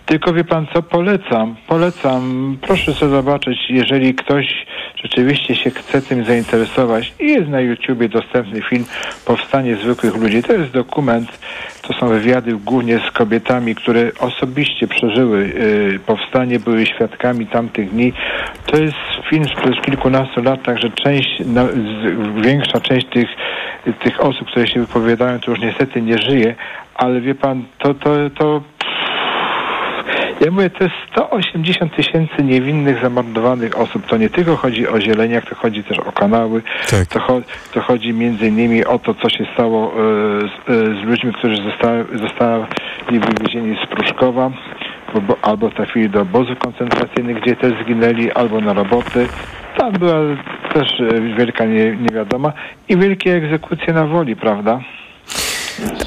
Tylko wie pan co, polecam, polecam. Proszę sobie zobaczyć, jeżeli ktoś rzeczywiście się chce tym zainteresować i jest na YouTubie dostępny film Powstanie zwykłych ludzi. To jest dokument, to są wywiady głównie z kobietami, które osobiście przeżyły y, powstanie, były świadkami tamtych dni. To jest film sprzed kilkunastu lat, także część, na, z, większa część tych, tych osób, które się wypowiadają, to już niestety nie żyje, ale wie pan, to, to, to ja mówię, to jest 180 tysięcy niewinnych, zamordowanych osób. To nie tylko chodzi o zieleniach, to chodzi też o kanały. Tak. To, cho to chodzi między innymi o to, co się stało e, z, e, z ludźmi, którzy zostali, zostali wywiezieni z Pruszkowa bo, albo trafili do obozów koncentracyjnych, gdzie też zginęli, albo na roboty. Tam była też e, wielka nie, niewiadoma i wielkie egzekucje na woli, prawda?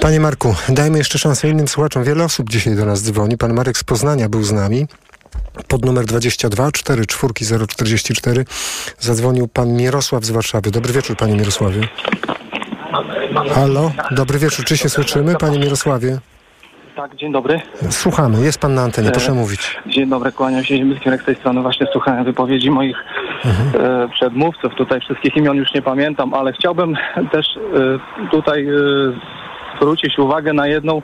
Panie Marku, dajmy jeszcze szansę innym słuchaczom. Wiele osób dzisiaj do nas dzwoni. Pan Marek z Poznania był z nami. Pod numer 22 4 4 044 zadzwonił pan Mirosław z Warszawy. Dobry wieczór, panie Mirosławie. Halo, dobry wieczór. Czy się słyszymy, panie Mirosławie? Tak, dzień dobry. Słuchamy, jest pan na antenie, proszę E, mówić. Dzień dobry, kłaniam się Ziemski z tej strony. Właśnie słuchałem wypowiedzi moich e, przedmówców. Tutaj wszystkich imion już nie pamiętam, ale chciałbym też e, tutaj zwrócić uwagę na jedną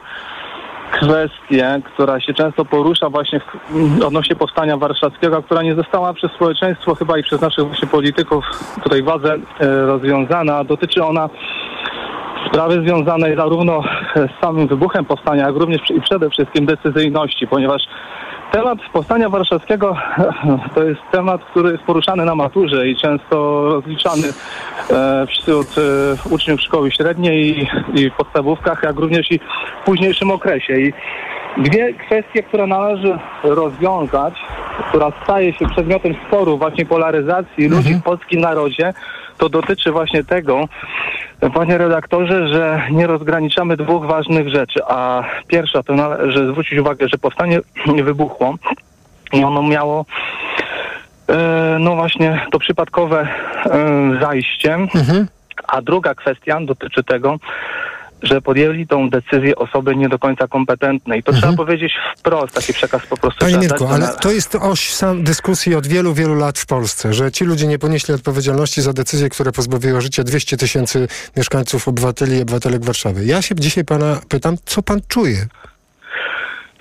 kwestię, która się często porusza właśnie w, odnośnie powstania warszawskiego, która nie została przez społeczeństwo chyba i przez naszych właśnie polityków tutaj władze e, rozwiązana. Dotyczy ona sprawy związanej zarówno z samym wybuchem powstania, jak również i przede wszystkim decyzyjności, ponieważ temat powstania warszawskiego to jest temat, który jest poruszany na maturze i często rozliczany e, wśród e, uczniów szkoły średniej i, w podstawówkach, jak również i w późniejszym okresie. I dwie kwestie, które należy rozwiązać, która staje się przedmiotem sporu, właśnie polaryzacji ludzi w polskim narodzie, to dotyczy właśnie tego, panie redaktorze, że nie rozgraniczamy dwóch ważnych rzeczy. A pierwsza to należy zwrócić uwagę, że powstanie wybuchło i ono miało e, no właśnie to przypadkowe e, zajście. A druga kwestia dotyczy tego, że podjęli tą decyzję osoby nie do końca kompetentne. I to trzeba powiedzieć wprost, taki przekaz po prostu Panie dać ale to jest oś sam dyskusji od wielu, wielu lat w Polsce, że ci ludzie nie ponieśli odpowiedzialności za decyzje, które pozbawiły życia 200 tysięcy mieszkańców, obywateli i obywatelek Warszawy. Ja się dzisiaj pana pytam, co pan czuje?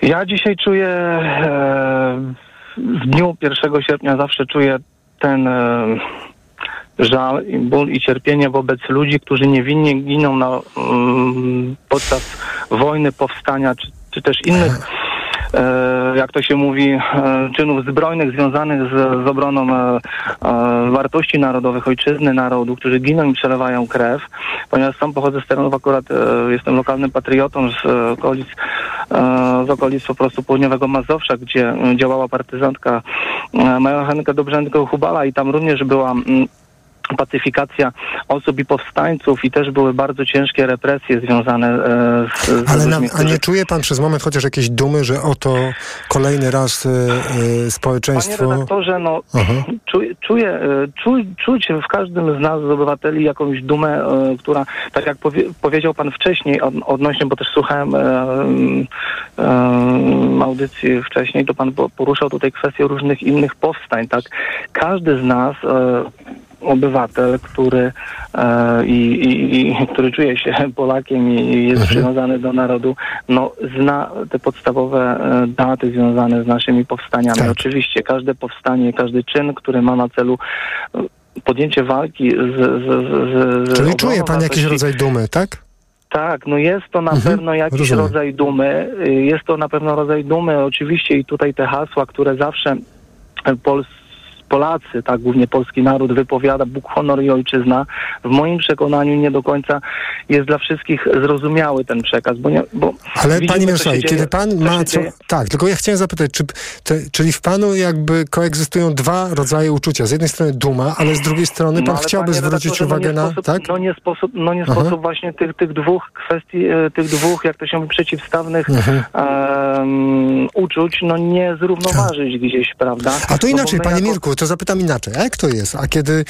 Ja dzisiaj czuję, e, w dniu 1 sierpnia zawsze czuję ten e, żal, ból i cierpienie wobec ludzi, którzy niewinnie giną na, mm, podczas wojny, powstania, czy, czy też innych, e, jak to się mówi, e, czynów zbrojnych związanych z, z obroną e, wartości narodowych, ojczyzny, narodu, którzy giną i przelewają krew. Ponieważ sam pochodzę z terenów, akurat jestem lokalnym patriotą z okolic, z okolic po prostu południowego Mazowsza, gdzie działała partyzantka Maja Henryka Dobrzędko-Hubala i tam również była mm, pacyfikacja osób i powstańców i też były bardzo ciężkie represje związane e, z, z Ale na, a nie czuje pan przez moment chociaż jakiejś dumy, że oto kolejny raz y, y, Panie społeczeństwo... redaktorze, no Aha. czuję, czu, czuć w każdym z nas, z obywateli, jakąś dumę, która, tak jak powie, powiedział pan wcześniej od, odnośnie, bo też słuchałem audycji wcześniej, to pan po- poruszał tutaj kwestię różnych innych powstań, tak? Każdy z nas obywatel, który, e, i, i, który czuje się Polakiem i jest przywiązany do narodu, no zna te podstawowe e, daty związane z naszymi powstaniami. Oczywiście każde powstanie, każdy czyn, który ma na celu e, podjęcie walki z... z, z, z Czyli czuje pan jakiś rodzaj dumy, tak? tak, no jest to na Mhm, pewno jakiś rozumiem. rodzaj dumy. Jest to na pewno rodzaj dumy. Oczywiście i tutaj te hasła, które zawsze e, Pols Polacy, tak głównie polski naród wypowiada Bóg, honor i ojczyzna. W moim przekonaniu nie do końca jest dla wszystkich zrozumiały ten przekaz, bo, nie, bo Ale panie się kiedy dzieje- pan ma co... Tak, tylko ja chciałem zapytać, czy, te, czyli w panu jakby koegzystują dwa rodzaje uczucia. Z jednej strony duma, ale z drugiej strony pan No, chciałby zwrócić redaktorze, uwagę no na... Sposób, tak? No nie sposób, no nie Aha. sposób właśnie tych, tych dwóch kwestii, e, tych dwóch, jak to się mówi, przeciwstawnych em, uczuć, no nie zrównoważyć gdzieś, prawda? A to No inaczej, panie jako- Mirku, to zapytam inaczej. A jak to jest? A kiedy,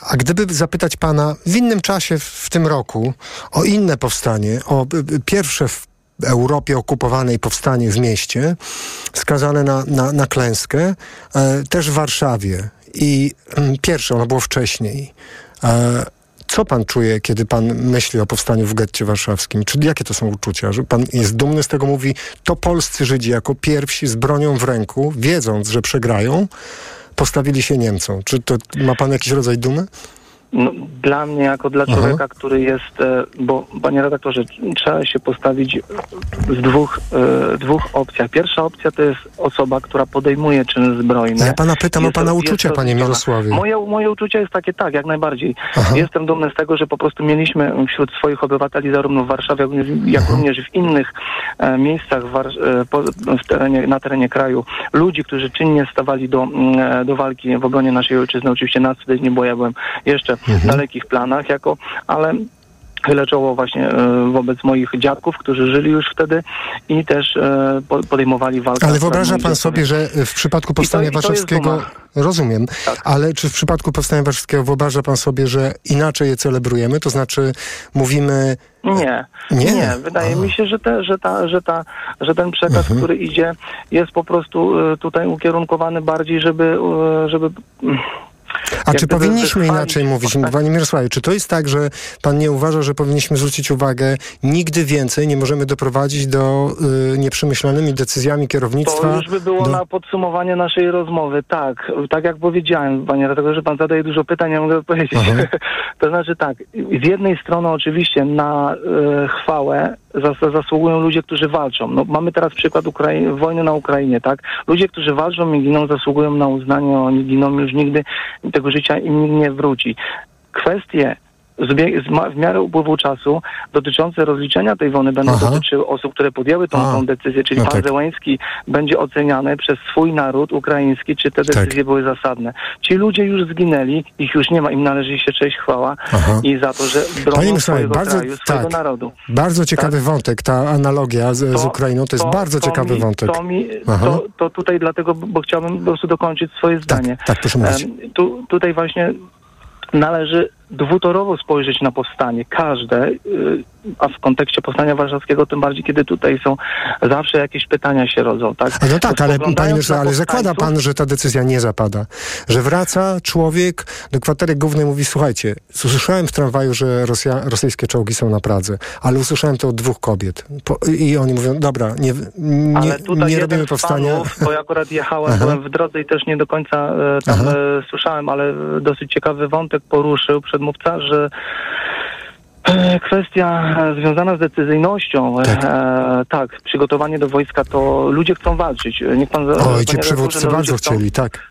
a gdyby zapytać pana w innym czasie w, tym roku o inne powstanie, o y, y, pierwsze w Europie okupowanej powstanie w mieście, skazane na, na, na klęskę, e, też w Warszawie. I mm, pierwsze, ono było wcześniej. E, co pan czuje, kiedy pan myśli o powstaniu w getcie warszawskim? Czy jakie to są uczucia? Że pan jest dumny z tego, mówi, to polscy Żydzi jako pierwsi z bronią w ręku, wiedząc, że przegrają, postawili się Niemcom. Czy to ma pan jakiś rodzaj dumy? No, dla mnie, jako dla człowieka, który jest, e, bo panie redaktorze, trzeba się postawić w dwóch, e, dwóch opcjach. Pierwsza opcja to jest osoba, która podejmuje czyn zbrojny. Ja pana pytam Jest o pana uczucia, panie. Mirosławie. Moje, moje uczucie jest takie, tak, jak najbardziej. Aha. Jestem dumny z tego, że po prostu mieliśmy wśród swoich obywateli zarówno w Warszawie, jak również, jak również w innych e, miejscach w e, po, w terenie, na terenie kraju ludzi, którzy czynnie stawali do, mm, e, do walki w obronie naszej ojczyzny. Oczywiście nas wtedy nie było, ja byłem jeszcze w dalekich planach, jako, ale chylę czoło właśnie e, wobec moich dziadków, którzy żyli już wtedy i też e, po- podejmowali walkę. Ale wyobraża pan sobie, że w przypadku powstania to warszawskiego... Rozumiem, ale czy w przypadku powstania warszawskiego wyobraża pan sobie, że inaczej je celebrujemy? To znaczy mówimy... Nie, Nie? nie. Wydaje mi się, że, te, że, ta, że, ta, że ten przekaz, Mhm. który idzie, jest po prostu e, tutaj ukierunkowany bardziej, żeby, e, żeby A czy powinniśmy inaczej mówić? Panie Mirosławie, czy to jest tak, że pan nie uważa, że powinniśmy zwrócić uwagę, nigdy więcej nie możemy doprowadzić do y, nieprzemyślanymi decyzjami kierownictwa? To już by było do... na podsumowanie naszej rozmowy. Tak, tak jak powiedziałem, panie dlatego, że pan zadaje dużo pytań, ja mogę powiedzieć. to znaczy tak, z jednej strony oczywiście na e, chwałę zas, zasługują ludzie, którzy walczą. No, mamy teraz przykład Ukrai- wojny na Ukrainie, tak? Ludzie, którzy walczą i giną, zasługują na uznanie, oni giną już nigdy, tego życia im nie wróci. Kwestie w miarę upływu czasu dotyczące rozliczenia tej wojny będą Aha. dotyczyły osób, które podjęły tą, tą decyzję, czyli no pan tak. Zełański będzie oceniany przez swój naród ukraiński, czy te decyzje były zasadne. Ci ludzie już zginęli, ich już nie ma, im należy się cześć chwała Aha. i za to, że Panie bronią Mirosławie, swojego bardzo- kraju, swojego tak. narodu. Bardzo ciekawy wątek, ta analogia z, z Ukrainą, to jest bardzo ciekawy mi, wątek. To, mi, to, to tutaj dlatego, bo chciałbym po prostu dokończyć swoje zdanie. tak, proszę mówić. Em, tu, tutaj właśnie należy dwutorowo spojrzeć na powstanie, każde, y, a w kontekście powstania warszawskiego tym bardziej, kiedy tutaj są zawsze jakieś pytania się rodzą, tak? No tak, ale panie Mirosławie, ale zakłada pan, że ta decyzja nie zapada. Że wraca człowiek do kwatery głównej mówi, słuchajcie, usłyszałem w tramwaju, że Rosja, rosyjskie czołgi są na Pradze, ale usłyszałem to od dwóch kobiet. Po, I oni mówią, dobra, nie, nie, Ale tutaj nie robimy powstania. Panów, bo ja akurat jechałem, Aha. byłem w drodze i też nie do końca e, tam e, słyszałem, ale dosyć ciekawy wątek poruszył przedmówca, że e, Kwestia e, związana z decyzyjnością, tak. E, tak, przygotowanie do wojska, to ludzie chcą walczyć. Niech pan, Oj, ci przywódcy no, bardzo chcą- chcieli, tak.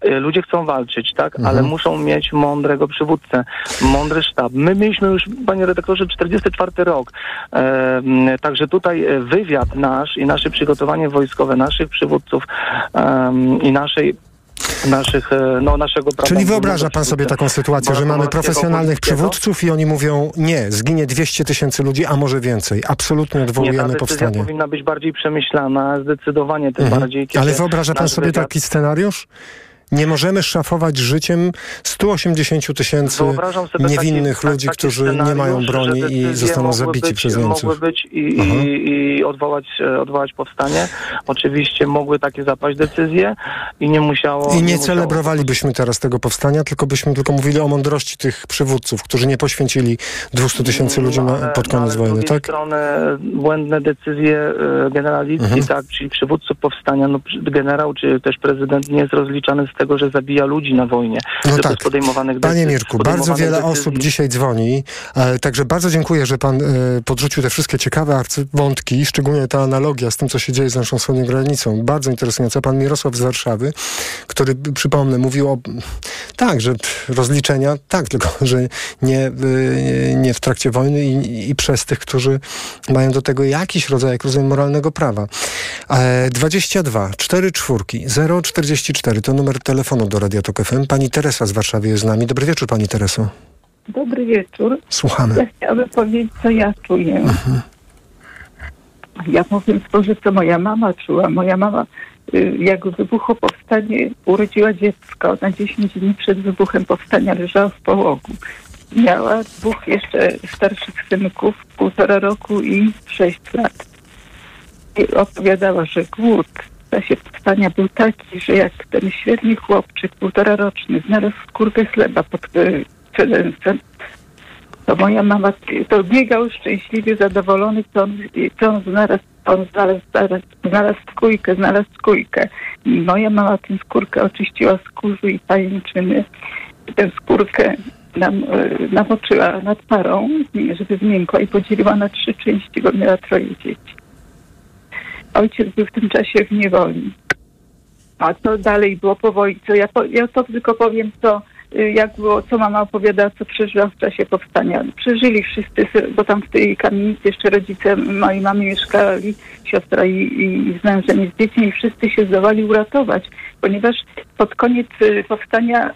E, Ludzie chcą walczyć, tak, Mhm. ale muszą mieć mądrego przywódcę, mądry sztab. My mieliśmy już, panie redaktorze, 44 rok. E, także tutaj e, wywiad nasz i nasze przygotowanie wojskowe, naszych przywódców em, i naszej naszych, e, no, naszego prawa. Czyli wyobraża pan sobie taką sytuację, że mamy profesjonalnych przywódców i oni mówią, nie, zginie 200 tysięcy ludzi, a może więcej. Absolutnie Nie, ta odwołujemy powstanie. powinna być bardziej przemyślana, zdecydowanie tym Mhm. bardziej. Ale wyobraża pan sobie taki scenariusz? Nie możemy szafować życiem 180 tysięcy niewinnych taki, ludzi, którzy nie mają broni i zostaną zabici być, przez Niemców. Mogły być i, i, i odwołać, e, odwołać powstanie. Oczywiście mogły takie zapaść decyzje i nie musiało... I nie musiało- celebrowalibyśmy teraz tego powstania, tylko byśmy tylko mówili o mądrości tych przywódców, którzy nie poświęcili 200 tysięcy ludzi na, Ale- pod no, koniec z wojny, drugiej tak? strony błędne decyzje e, generalicji, Mhm. tak, czyli przywódców powstania, no generał czy też prezydent nie jest rozliczany z tego, że zabija ludzi na wojnie. No tak. podejmowanych Panie decyzji- Mirku, bardzo wiele decyzji. osób dzisiaj dzwoni, e, także bardzo dziękuję, że pan e, podrzucił te wszystkie ciekawe arcywątki, szczególnie ta analogia z tym, co się dzieje z naszą wschodnią granicą. Bardzo interesująca. Pan Mirosław z Warszawy, który, przypomnę, mówił o, tak, że rozliczenia, tak, tylko, że nie, e, nie w trakcie wojny i, i przez tych, którzy mają do tego jakiś rodzaj, jak rozumiem, moralnego prawa. E, 22 4 czwórki 044 to numer telefonu do Radia Tok FM. Pani Teresa z Warszawy jest z nami. Dobry wieczór, pani Tereso. Dobry wieczór. Słuchamy. Ja chciałabym powiedzieć, co ja czuję. Ja powiem to, co moja mama czuła. Moja mama, y, jak wybuchło powstanie, urodziła dziecko. Na 10 dni przed wybuchem powstania leżała w połogu. Miała dwóch jeszcze starszych synków, półtora roku i sześć lat. i opowiadała, że głód czasie powstania był taki, że jak ten średni chłopczyk, półtora roczny, znalazł skórkę chleba pod e, to moja mama to biegał szczęśliwie, zadowolony, co on, co on znalazł, on znalazł, znalazł, znalazł skójkę, znalazł skójkę. Moja mama tę skórkę oczyściła z kurzu i pajęczyny. Tę skórkę nam, e, namoczyła nad parą, żeby zmiękła i podzieliła na trzy części, bo miała troje dzieci. Ojciec był w tym czasie w niewoli. A co dalej było po wojnie? Ja, ja to tylko powiem, co Y, jak było, co mama opowiada, co przeżyła w czasie powstania. Przeżyli wszyscy, bo tam w tej kamienicy jeszcze rodzice mojej mamy mieszkali, siostra i, i z mężem i z dziećmi i wszyscy się zdołali uratować, ponieważ pod koniec y, powstania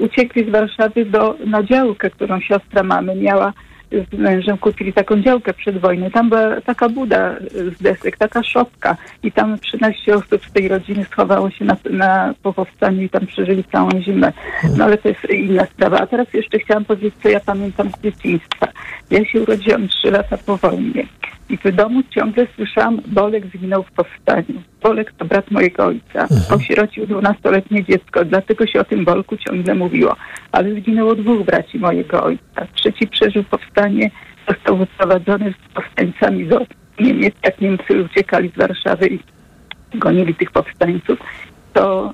uciekli z Warszawy do, na działkę, którą siostra mamy miała z mężem kupili taką działkę przed wojną. Tam była taka buda z desek, taka szopka i tam 13 osób z tej rodziny schowało się na, na, i tam przeżyli całą zimę. No ale to jest inna sprawa. A teraz jeszcze chciałam powiedzieć, co ja pamiętam z dzieciństwa. Ja się urodziłam 3 lata po wojnie. I w domu ciągle słyszałam, Bolek zginął w powstaniu. Bolek to brat mojego ojca. Mhm. Osierocił 12-letnie dziecko, dlatego się o tym Bolku ciągle mówiło. Ale zginęło dwóch braci mojego ojca. Trzeci przeżył powstanie, został wyprowadzony z powstańcami do Niemiec, jak Niemcy uciekali z Warszawy i gonili tych powstańców to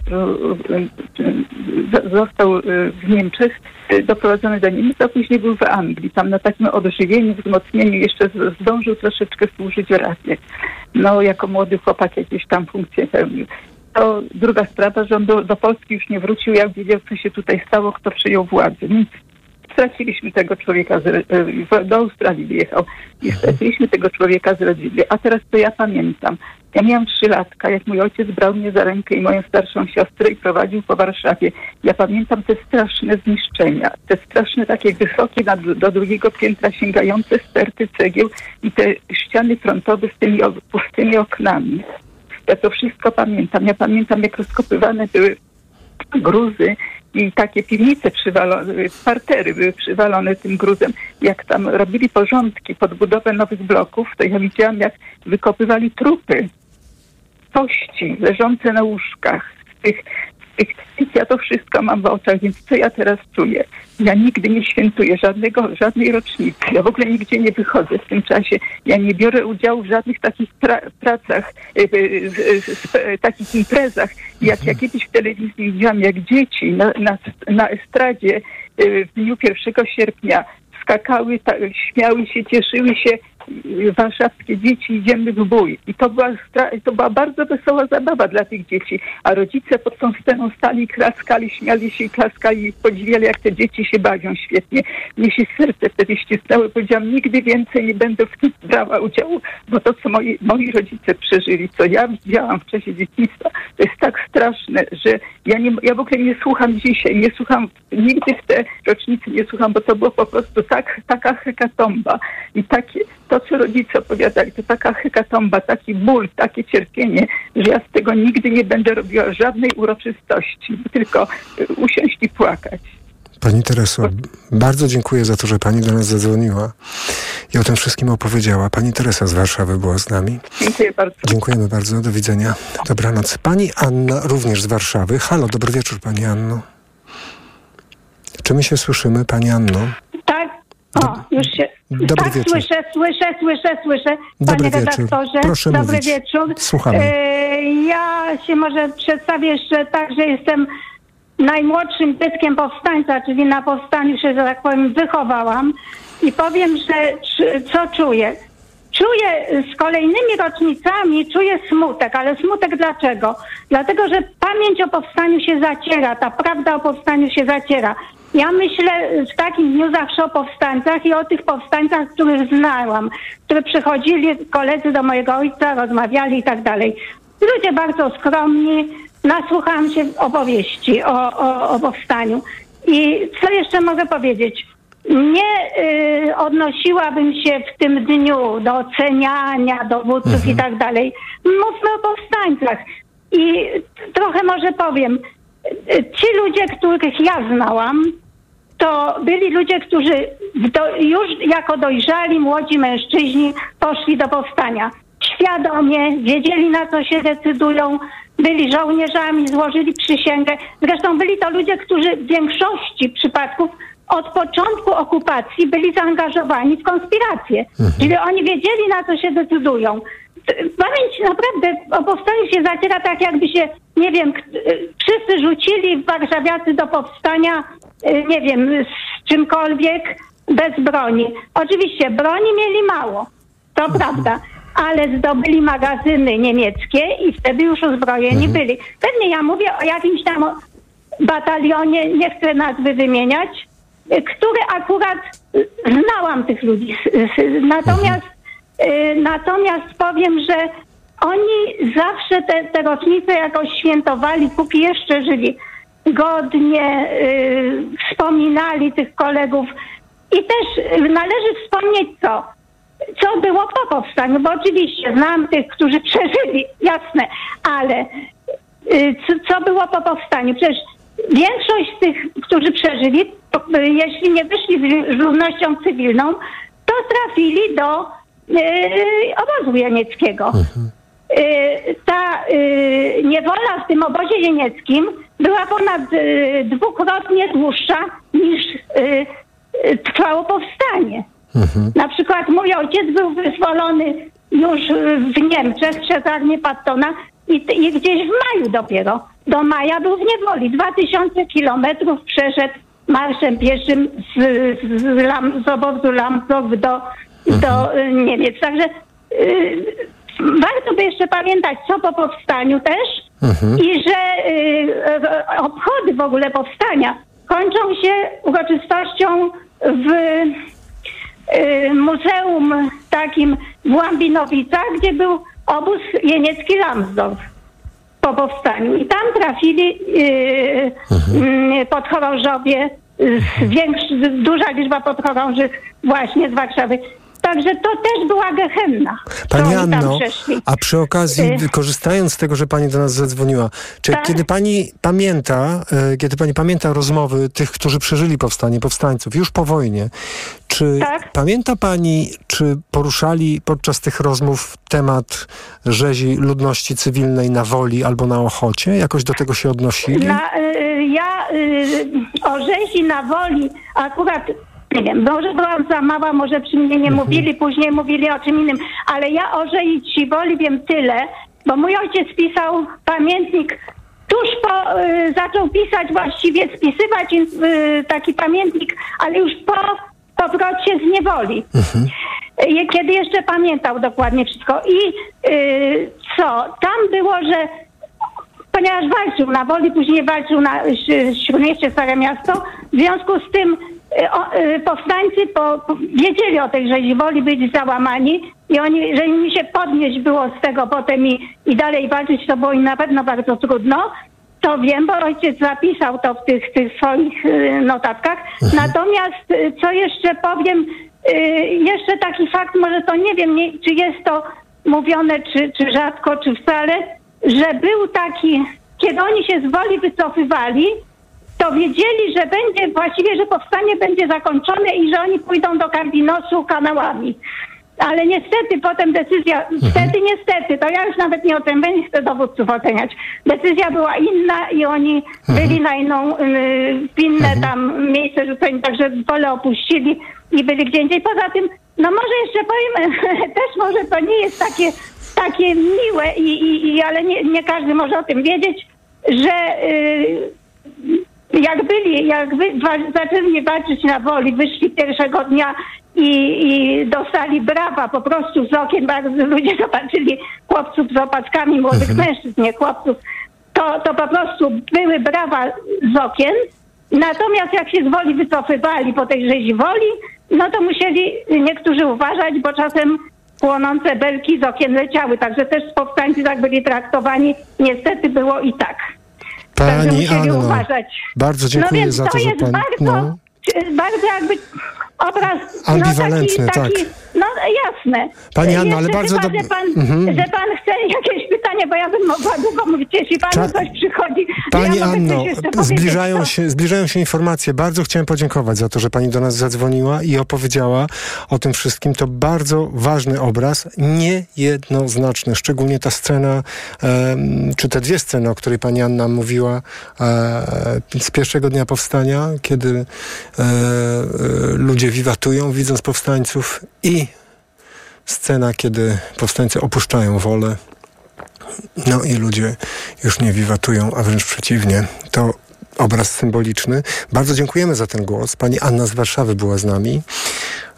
e, e, został e, w Niemczech doprowadzony do Niemiec, a później był w Anglii. Tam na takim odżywieniu, wzmocnieniu jeszcze zdążył troszeczkę służyć razie. No, jako młody chłopak jakieś tam funkcje pełnił. To druga sprawa, że on do, do Polski już nie wrócił, jak wiedział, co się tutaj stało, kto przyjął władzę. Nic straciliśmy tego człowieka, z, do Australii wyjechał i straciliśmy tego człowieka z rodziny. A teraz to ja pamiętam. Ja miałam trzy latka, jak mój ojciec brał mnie za rękę i moją starszą siostrę i prowadził po Warszawie. Ja pamiętam te straszne zniszczenia, te straszne takie wysokie do drugiego piętra sięgające sterty cegieł i te ściany frontowe z tymi pustymi oknami. Ja to wszystko pamiętam. Ja pamiętam, jak rozkopywane były gruzy i takie piwnice przywalone, partery były przywalone tym gruzem. Jak tam robili porządki pod budowę nowych bloków, to ja widziałam, jak wykopywali trupy, kości leżące na łóżkach z tych ja to wszystko mam w oczach, więc co ja teraz czuję? Ja nigdy nie świętuję żadnego, żadnej rocznicy. Ja w ogóle nigdzie nie wychodzę w tym czasie. Ja nie biorę udziału w żadnych takich pra pracach, y, y, y, takich imprezach. Jak ja kiedyś w telewizji widziałam, jak dzieci na, na, na estradzie w dniu 1 sierpnia skakały, ta, śmiały się, cieszyły się warszawskie dzieci idziemy w bój. I to była, to była bardzo wesoła zabawa dla tych dzieci. A rodzice pod tą sceną stali, klaskali, śmiali się i klaskali i podziwiali, jak te dzieci się bawią świetnie. Mnie się serce wtedy ścisnęło. Powiedziałam, nigdy więcej nie będę w tym brała udziału, bo to, co moi, moi rodzice przeżyli, co ja widziałam w czasie dzieciństwa, to jest tak straszne, że ja, nie, ja w ogóle nie słucham dzisiaj, nie słucham, nigdy w te rocznicy nie słucham, bo to było po prostu tak, taka hekatomba i takie, to, co rodzice opowiadali, to taka hekatomba, taki ból, takie cierpienie, że ja z tego nigdy nie będę robiła żadnej uroczystości, tylko y, usiąść i płakać. Pani Tereso, bardzo dziękuję za to, że Pani do nas zadzwoniła i o tym wszystkim opowiedziała. Pani Teresa z Warszawy była z nami. Dziękuję bardzo. Dziękujemy bardzo. Do widzenia. Dobranoc. Pani Anna również z Warszawy. Halo, dobry wieczór Pani Anno. Czy my się słyszymy, Pani Anno? O, już się... Dobry tak, wieczór. słyszę, słyszę, słyszę, słyszę. Dobry Panie wieczór. redaktorze, Proszę dobry mówić. wieczór. Słuchamy. E, ja się może przedstawię jeszcze tak, że jestem najmłodszym dzieckiem powstańca, czyli na powstaniu się, że tak powiem, wychowałam i powiem, że co czuję. Czuję z kolejnymi rocznicami, czuję smutek, ale smutek dlaczego? Dlatego, że pamięć o powstaniu się zaciera, ta prawda o powstaniu się zaciera. Ja myślę w takim dniu zawsze o powstańcach i o tych powstańcach, których znałam, którzy przychodzili koledzy do mojego ojca, rozmawiali i tak dalej. Ludzie bardzo skromni, nasłuchałam się opowieści o, o, o powstaniu. I co jeszcze mogę powiedzieć? Nie y, odnosiłabym się w tym dniu do oceniania dowódców i tak dalej. Mówmy o powstańcach. I trochę może powiem, ci ludzie, których ja znałam, to byli ludzie, którzy do, już jako dojrzali młodzi mężczyźni poszli do powstania. świadomie, wiedzieli na co się decydują, byli żołnierzami, złożyli przysięgę. Zresztą byli to ludzie, którzy w większości przypadków od początku okupacji byli zaangażowani w konspirację. Czyli oni wiedzieli na co się decydują. Pamięć naprawdę o powstaniu się zaciera tak, jakby się, nie wiem, wszyscy rzucili warszawiacy do powstania, y, nie wiem, z czymkolwiek bez broni. Oczywiście broni mieli mało, to prawda, ale zdobyli magazyny niemieckie i wtedy już uzbrojeni byli. Pewnie ja mówię o jakimś tam batalionie, nie chcę nazwy wymieniać, y, który akurat y, znałam tych ludzi. Natomiast, natomiast powiem, że oni zawsze te, te rocznice jakoś świętowali, póki jeszcze żyli. Godnie y, wspominali tych kolegów. I też y, należy wspomnieć co? Co było po powstaniu, bo oczywiście znam tych, którzy przeżyli, jasne, ale y, co, co było po powstaniu? Przecież większość tych, którzy przeżyli, y, jeśli nie wyszli z ludnością cywilną, to trafili do y, obozu jenieckiego. Y, ta y, niewola w tym obozie jenieckim była ponad y, dwukrotnie dłuższa niż y, y, trwało powstanie. Na przykład mój ojciec był wyzwolony już y, w Niemczech przez armię Pattona i, i gdzieś w maju dopiero. Do maja był w niewoli. 2000 kilometrów przeszedł marszem pieszym z, z, z, Lam, z obozu Lambsdorff do, do y, Niemiec. Także y, warto by jeszcze pamiętać, co po powstaniu też i że y, obchody w ogóle powstania kończą się uroczystością w y, muzeum takim w Łambinowicach, gdzie był obóz jeniecki Lambsdorff po powstaniu. I tam trafili y, y, podchorążowie, y, większy, duża liczba podchorążych właśnie z Warszawy. Także to też była gehenna. Pani Anno, a przy okazji, Y, korzystając z tego, że pani do nas zadzwoniła, czy Tak. kiedy pani pamięta, e, kiedy pani pamięta rozmowy tych, którzy przeżyli powstanie, powstańców, już po wojnie, czy Tak. pamięta pani, czy poruszali podczas tych rozmów temat rzezi ludności cywilnej na Woli albo na Ochocie? Jakoś do tego się odnosili? Na, y, ja y, o rzezi na woli akurat nie wiem, może byłam za mała, może przy mnie nie mówili, później mówili o czym innym, ale ja o rzezi ci woli wiem tyle, bo mój ojciec pisał pamiętnik tuż po, y, zaczął pisać właściwie, spisywać y, taki pamiętnik, ale już po powrocie z niewoli. Y, Kiedy jeszcze pamiętał dokładnie wszystko. I y, co? Tam było, że ponieważ walczył na woli, później walczył na Śródmieście Stare Miasto. W związku z tym o, y, powstańcy po, po, wiedzieli o tej rzezi woli, byli załamani i oni, że im się podnieść było z tego potem i, i dalej walczyć, to było im na pewno bardzo trudno. To wiem, bo ojciec zapisał to w tych, tych swoich y, notatkach. Natomiast y, co jeszcze powiem, jeszcze taki fakt, może to nie wiem, nie, czy jest to mówione, czy, czy rzadko, czy wcale, że był taki, kiedy oni się z woli wycofywali, to wiedzieli, że będzie właściwie, że powstanie będzie zakończone i że oni pójdą do Kardinosu kanałami. Ale niestety potem decyzja, wtedy niestety, to ja już nawet nie oceniam, nie chcę dowódców oceniać. Decyzja była inna i oni byli na inną, y, w inne tam miejsce rzuceni, także pole opuścili i byli gdzie indziej. Poza tym, no może jeszcze powiem, też może to nie jest takie, takie miłe, i, i, i, ale nie, nie każdy może o tym wiedzieć, że y, jak byli, jak wy, zaczęli walczyć na woli, wyszli pierwszego dnia i, i dostali brawa po prostu z okien, bardzo ludzie zobaczyli chłopców z opaskami, młodych mężczyzn, nie chłopców, to, to po prostu były brawa z okien, natomiast jak się z woli wycofywali po tej rzezi woli, no to musieli niektórzy uważać, bo czasem płonące belki z okien leciały, także też powstańcy tak byli traktowani, niestety było i tak. Pani Anno, uważać. bardzo dziękuję no więc za to, to że jest pani... bardzo, No. bardzo jakby obraz Ambiwalentny, no, taki, taki, tak. No jasne. Pani Anno, ale bardzo chyba, dob- że, pan, Mhm. że pan chce jakieś pytanie, bo ja bym mogła długo mówić, jeśli panu Cza- coś przychodzi. Pani ja Anno, zbliżają to- się, zbliżają się informacje. Bardzo chciałem podziękować za to, że pani do nas zadzwoniła i opowiedziała o tym wszystkim. To bardzo ważny obraz, niejednoznaczny. Szczególnie ta scena, czy te dwie sceny, o której pani Anna mówiła e, z pierwszego dnia powstania, kiedy e, e, ludzie wiwatują, widząc powstańców i scena, kiedy powstańcy opuszczają wolę no i ludzie już nie wiwatują, a wręcz przeciwnie. To obraz symboliczny. Bardzo dziękujemy za ten głos. Pani Anna z Warszawy była z nami.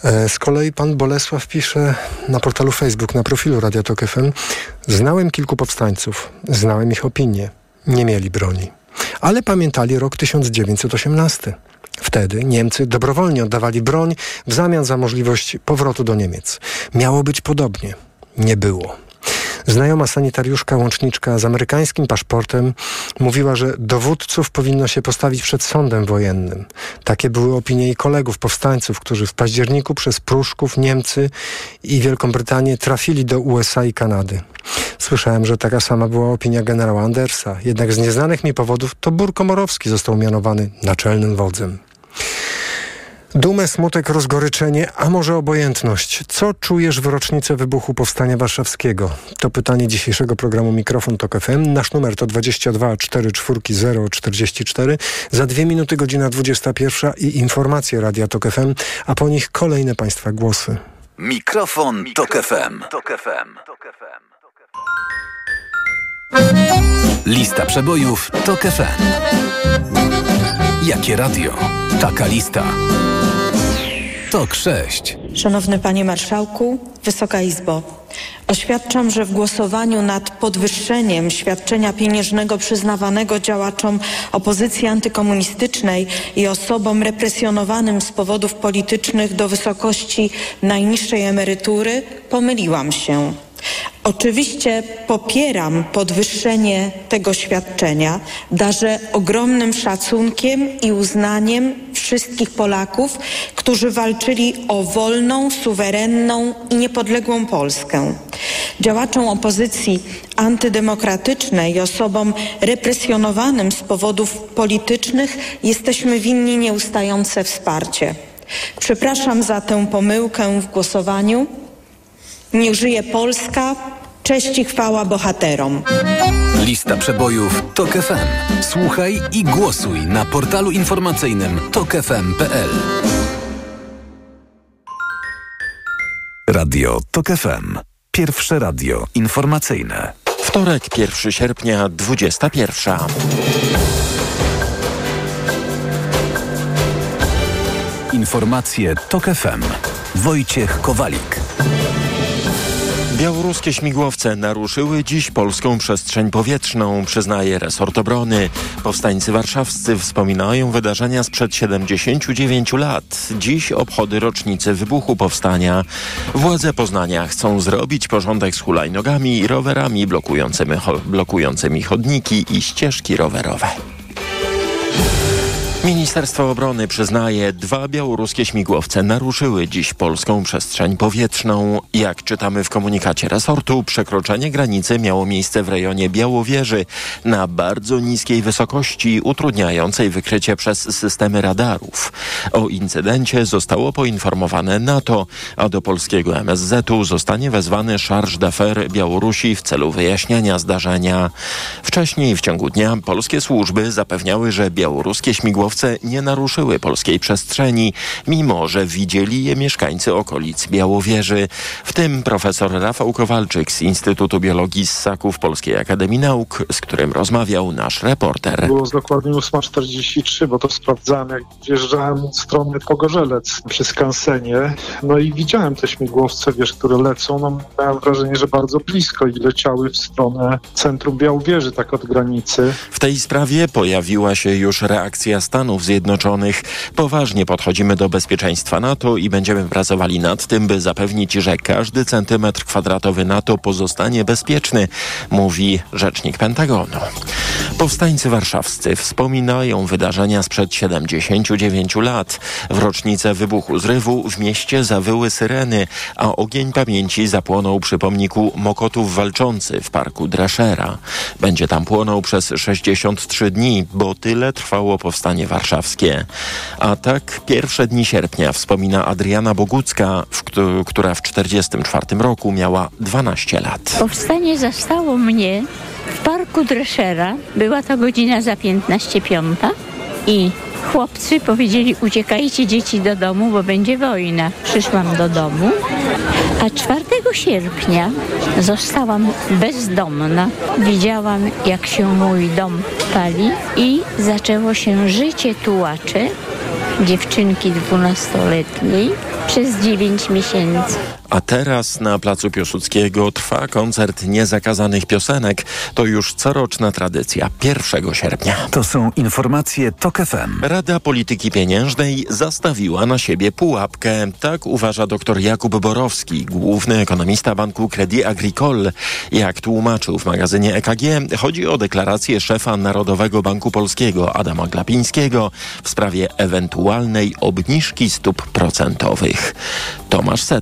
E, Z kolei pan Bolesław pisze na portalu Facebook, na profilu Radia Tok FM. Znałem kilku powstańców, znałem ich opinie. Nie mieli broni. Ale pamiętali rok 1918. Wtedy Niemcy dobrowolnie oddawali broń w zamian za możliwość powrotu do Niemiec. Miało być podobnie. Nie było. Znajoma sanitariuszka, łączniczka z amerykańskim paszportem mówiła, że dowódców powinno się postawić przed sądem wojennym. Takie były opinie jej kolegów, powstańców, którzy w październiku przez Pruszków, Niemcy i Wielką Brytanię trafili do USA i Kanady. Słyszałem, że taka sama była opinia generała Andersa. Jednak z nieznanych mi powodów to Bur Komorowski został mianowany naczelnym wodzem. Dumę, smutek, rozgoryczenie, a może obojętność. Co czujesz w rocznicę wybuchu Powstania Warszawskiego? To pytanie dzisiejszego programu Mikrofon Tok FM. Nasz numer to 22 44 044. Za dwie minuty godzina 21 i informacje Radia Tok FM, a po nich kolejne Państwa głosy. Mikrofon, Tok FM. Lista przebojów Tok FM. Jakie radio? Taka lista. Tok 6. Szanowny Panie Marszałku, Wysoka Izbo, oświadczam, że w głosowaniu nad podwyższeniem świadczenia pieniężnego przyznawanego działaczom opozycji antykomunistycznej i osobom represjonowanym z powodów politycznych do wysokości najniższej emerytury pomyliłam się. Oczywiście popieram podwyższenie tego świadczenia. Darzę ogromnym szacunkiem i uznaniem wszystkich Polaków, którzy walczyli o wolną, suwerenną i niepodległą Polskę. Działaczom opozycji antydemokratycznej i osobom represjonowanym z powodów politycznych jesteśmy winni nieustające wsparcie. Przepraszam za tę pomyłkę w głosowaniu. Niech żyje Polska, cześć i chwała bohaterom. Lista przebojów Tok FM. Słuchaj i głosuj na portalu informacyjnym tokefm.pl. Radio Tok FM. Pierwsze radio informacyjne. Wtorek, 1 sierpnia, 21. Informacje Tok FM. Wojciech Kowalik. Białoruskie śmigłowce naruszyły dziś polską przestrzeń powietrzną, przyznaje resort obrony. Powstańcy warszawscy wspominają wydarzenia sprzed 79 lat. Dziś obchody rocznicy wybuchu powstania. Władze Poznania chcą zrobić porządek z hulajnogami i rowerami blokującymi, blokującymi chodniki i ścieżki rowerowe. Ministerstwo Obrony przyznaje, dwa białoruskie śmigłowce naruszyły dziś polską przestrzeń powietrzną. Jak czytamy w komunikacie resortu, przekroczenie granicy miało miejsce w rejonie Białowieży na bardzo niskiej wysokości, utrudniającej wykrycie przez systemy radarów. O incydencie zostało poinformowane NATO, a do polskiego MSZ-u zostanie wezwany Charge d'Affaires Białorusi w celu wyjaśnienia zdarzenia. Wcześniej w ciągu dnia polskie służby zapewniały, że białoruskie śmigłowce nie naruszyły polskiej przestrzeni, mimo że widzieli je mieszkańcy okolic Białowieży, w tym profesor Rafał Kowalczyk z Instytutu Biologii Ssaków Polskiej Akademii Nauk, z którym rozmawiał nasz reporter. Było z dokładnie 8.43, bo to sprawdzałem, jak wjeżdżałem od strony Pogorzelec przy skansenie. No i widziałem te śmigłowce, wiesz, które lecą. No, miałem wrażenie, że bardzo blisko i leciały w stronę centrum Białowieży, tak od granicy. W tej sprawie pojawiła się już reakcja Stanów Stanów Zjednoczonych. Poważnie podchodzimy do bezpieczeństwa NATO i będziemy pracowali nad tym, by zapewnić, że każdy centymetr kwadratowy NATO pozostanie bezpieczny, mówi rzecznik Pentagonu. Powstańcy warszawscy wspominają wydarzenia sprzed 79 lat. W rocznicę wybuchu zrywu w mieście zawyły syreny, a ogień pamięci zapłonął przy pomniku Mokotów Walczący w parku Dreszera. Będzie tam płonął przez 63 dni, bo tyle trwało powstanie warszawskie. A tak pierwsze dni sierpnia wspomina Adriana Bogucka, w która w 1944 roku miała 12 lat. Powstanie zastało mnie w parku Dreszera. Była to godzina za 15 piąta i chłopcy powiedzieli uciekajcie dzieci do domu, bo będzie wojna. Przyszłam do domu, a 4 sierpnia zostałam bezdomna. Widziałam jak się mój dom pali i zaczęło się życie tułacze dziewczynki dwunastoletniej przez 9 miesięcy. A teraz na Placu Piłsudskiego trwa koncert niezakazanych piosenek. To już coroczna tradycja 1 sierpnia. To są informacje TOK FM. Rada Polityki Pieniężnej zastawiła na siebie pułapkę. Tak uważa dr Jakub Borowski, główny ekonomista banku Credit Agricole. Jak tłumaczył w magazynie EKG, chodzi o deklarację szefa Narodowego Banku Polskiego Adama Glapińskiego w sprawie ewentualnej obniżki stóp procentowych. Tomasz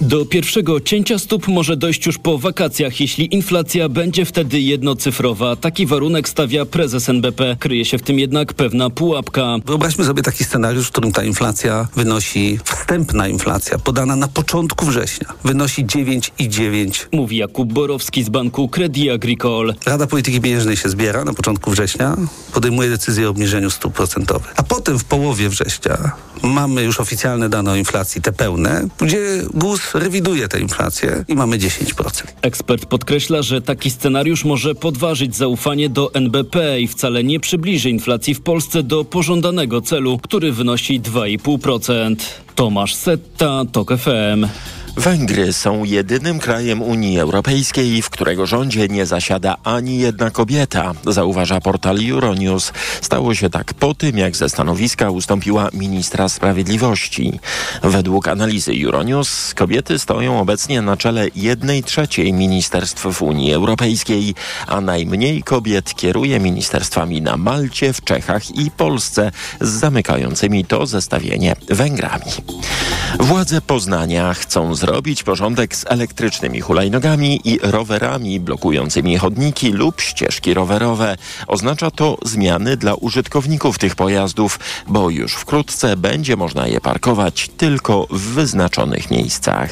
Do pierwszego cięcia stóp może dojść już po wakacjach, jeśli inflacja będzie wtedy jednocyfrowa. Taki warunek stawia prezes NBP. Kryje się w tym jednak pewna pułapka. Wyobraźmy sobie taki scenariusz, w którym ta inflacja wynosi, wstępna inflacja podana na początku września, wynosi 9,9. Mówi Jakub Borowski z banku Credit Agricole. Rada Polityki Pieniężnej się zbiera na początku września, podejmuje decyzję o obniżeniu stóp procentowych. A potem w połowie września mamy już oficjalne dane o inflacji, te pełne, gdzie GUS rewiduje tę inflację i mamy 10%. Ekspert podkreśla, że taki scenariusz może podważyć zaufanie do NBP i wcale nie przybliży inflacji w Polsce do pożądanego celu, który wynosi 2,5%. Tomasz Setta, TOK FM. Węgry są jedynym krajem Unii Europejskiej, w którego rządzie nie zasiada ani jedna kobieta, zauważa portal Euronews. Stało się tak po tym, jak ze stanowiska ustąpiła ministra sprawiedliwości. Według analizy Euronews kobiety stoją obecnie na czele jednej trzeciej ministerstw w Unii Europejskiej, a najmniej kobiet kieruje ministerstwami na Malcie, w Czechach i Polsce, z zamykającymi to zestawienie Węgrami. Władze Poznania chcą zrobić porządek z elektrycznymi hulajnogami i rowerami blokującymi chodniki lub ścieżki rowerowe. Oznacza to zmiany dla użytkowników tych pojazdów, bo już wkrótce będzie można je parkować tylko w wyznaczonych miejscach.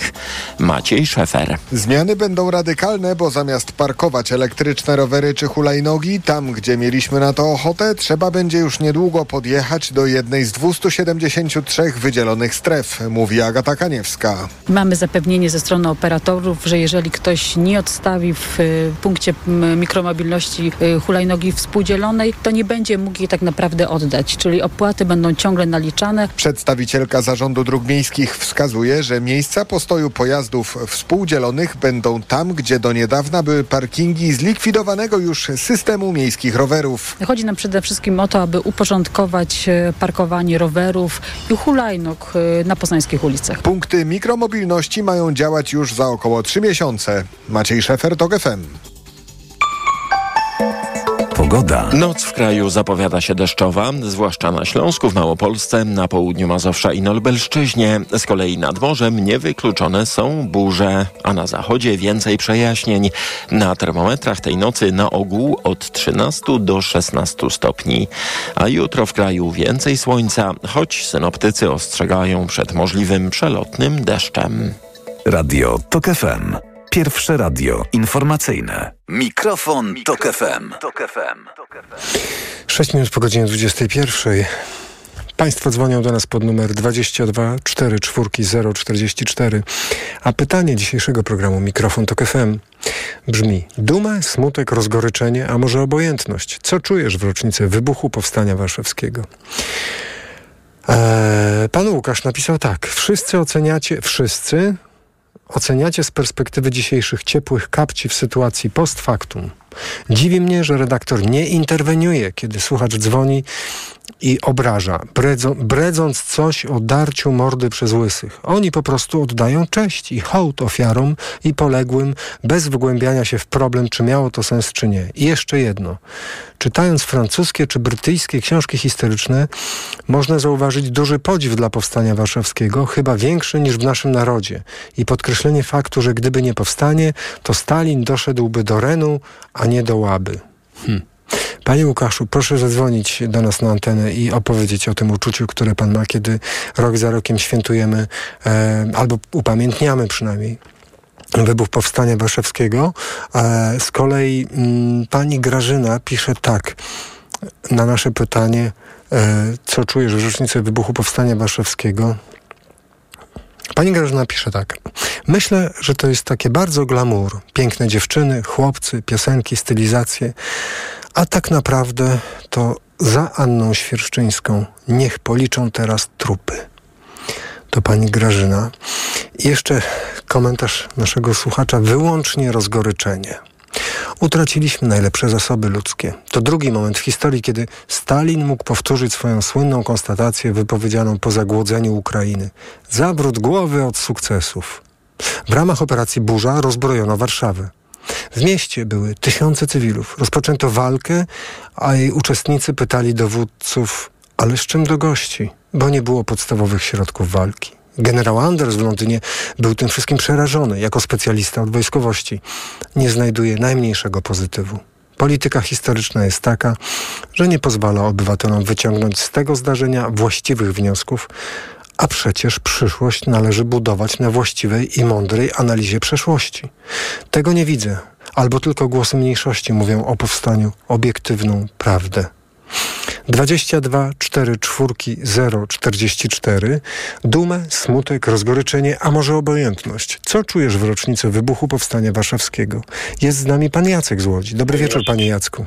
Maciej Szefer. Zmiany będą radykalne, bo zamiast parkować elektryczne rowery czy hulajnogi, tam gdzie mieliśmy na to ochotę, trzeba będzie już niedługo podjechać do jednej z 273 wydzielonych stref, mówi Agata Kaniewska. Mamy zapewnienie ze strony operatorów, że jeżeli ktoś nie odstawi w y, punkcie mikromobilności y, hulajnogi współdzielonej, to nie będzie mógł jej tak naprawdę oddać, czyli opłaty będą ciągle naliczane. Przedstawicielka Zarządu Dróg Miejskich wskazuje, że miejsca postoju pojazdów współdzielonych będą tam, gdzie do niedawna były parkingi zlikwidowanego już systemu miejskich rowerów. Chodzi nam przede wszystkim o to, aby uporządkować y, parkowanie rowerów i hulajnóg na poznańskich ulicach. Punkty mikromobilności mają działać już za około 3 miesiące. Maciej Szefer, TOG FM. Pogoda. Noc w kraju zapowiada się deszczowa, zwłaszcza na Śląsku, w Małopolsce, na południu Mazowsza i na Lubelszczyźnie. Z kolei nad morzem niewykluczone są burze, a na zachodzie więcej przejaśnień. Na termometrach tej nocy na ogół od 13 do 16 stopni. A jutro w kraju więcej słońca, choć synoptycy ostrzegają przed możliwym przelotnym deszczem. Radio TOK FM. Pierwsze radio informacyjne. Mikrofon, Mikrofon Tok FM. Tok FM. 6 minut po godzinie 21. Państwo dzwonią do nas pod numer 22 44 044. A pytanie dzisiejszego programu Mikrofon Tok FM brzmi: duma, smutek, rozgoryczenie, a może obojętność? Co czujesz w rocznicę wybuchu Powstania Warszawskiego? Eee, pan Łukasz napisał tak. Wszyscy oceniacie, wszyscy oceniacie z perspektywy dzisiejszych ciepłych kapci w sytuacji post factum. Dziwi mnie, że redaktor nie interweniuje, kiedy słuchacz dzwoni i obraża, bredząc coś o darciu mordy przez łysych. Oni po prostu oddają cześć i hołd ofiarom i poległym, bez wgłębiania się w problem, czy miało to sens, czy nie. I jeszcze jedno. Czytając francuskie czy brytyjskie książki historyczne, można zauważyć duży podziw dla powstania warszawskiego, chyba większy niż w naszym narodzie. I podkreślenie faktu, że gdyby nie powstanie, to Stalin doszedłby do Renu, a nie do Łaby. Hm. Panie Łukaszu, proszę zadzwonić do nas na antenę i opowiedzieć o tym uczuciu, które Pan ma, kiedy rok za rokiem świętujemy e, albo upamiętniamy przynajmniej wybuch Powstania Warszawskiego. E, z kolei m, mm, pani Grażyna pisze tak na nasze pytanie, e, co czujesz w rocznicę wybuchu Powstania Warszawskiego. Pani Grażyna pisze tak. Myślę, że to jest takie bardzo glamour. Piękne dziewczyny, chłopcy, piosenki, stylizacje. A tak naprawdę to za Anną Świerszczyńską niech policzą teraz trupy. To pani Grażyna. I jeszcze komentarz naszego słuchacza, wyłącznie rozgoryczenie. Utraciliśmy najlepsze zasoby ludzkie. To drugi moment w historii, kiedy Stalin mógł powtórzyć swoją słynną konstatację wypowiedzianą po zagłodzeniu Ukrainy. Zawrót głowy od sukcesów. W ramach operacji Burza rozbrojono Warszawę. W mieście były tysiące cywilów. Rozpoczęto walkę, a jej uczestnicy pytali dowódców, ale z czym do gości? Bo nie było podstawowych środków walki. Generał Anders w Londynie był tym wszystkim przerażony. Jako specjalista od wojskowości nie znajduje najmniejszego pozytywu. Polityka historyczna jest taka, że nie pozwala obywatelom wyciągnąć z tego zdarzenia właściwych wniosków, a przecież przyszłość należy budować na właściwej i mądrej analizie przeszłości. Tego nie widzę, albo tylko głosy mniejszości mówią o powstaniu obiektywną prawdę. 22 4 4 0 44 dumę, smutek, rozgoryczenie, a może obojętność. Co czujesz w rocznicę wybuchu Powstania Warszawskiego? Jest z nami pan Jacek z Łodzi. Dobry wieczór, panie Jacku.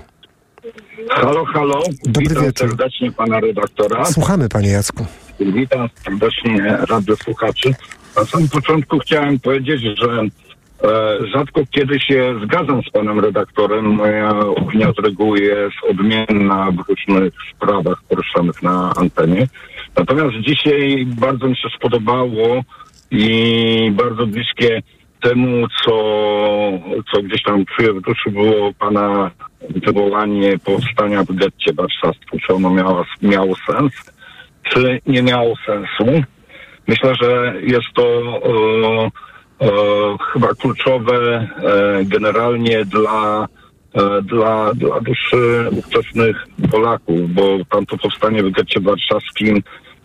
Halo, halo. Dobry Witam wieczór. serdecznie pana redaktora. Słuchamy, panie Jacku. Witam serdecznie radiosłuchaczy. Na samym początku chciałem powiedzieć, że rzadko kiedy się zgadzam z panem redaktorem. Moja opinia z reguły jest odmienna w różnych sprawach poruszanych na antenie. Natomiast dzisiaj bardzo mi się spodobało i bardzo bliskie temu, co, co gdzieś tam czuję w duszy, było pana wywołanie powstania w getcie warszawskim. Czy ono miało, miało sens, czy nie miało sensu. Myślę, że jest to e, e, chyba kluczowe e, generalnie dla, e, dla, dla duszy ówczesnych Polaków, bo tamto powstanie w getcie warszawskim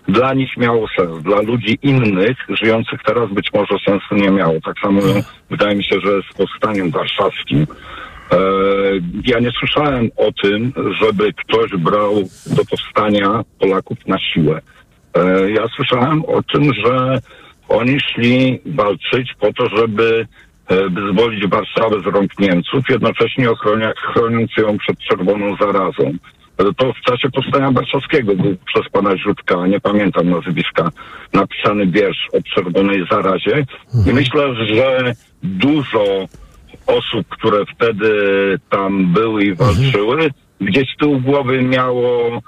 dla nich miało sens. Dla ludzi innych, żyjących teraz być może sensu nie miało. Tak samo wydaje mi się, że z powstaniem warszawskim. E, ja nie słyszałem o tym, żeby ktoś brał do powstania Polaków na siłę. E, ja słyszałem o tym, że oni szli walczyć po to, żeby e, wyzwolić Warszawę z rąk Niemców, jednocześnie ochronia, chroniąc ją przed czerwoną zarazą. To w czasie powstania warszawskiego był przez pana Źródka, nie pamiętam nazwiska, napisany wiersz o czerwonej zarazie. I myślę, że dużo osób, które wtedy tam były i walczyły, gdzieś z tyłu głowy miało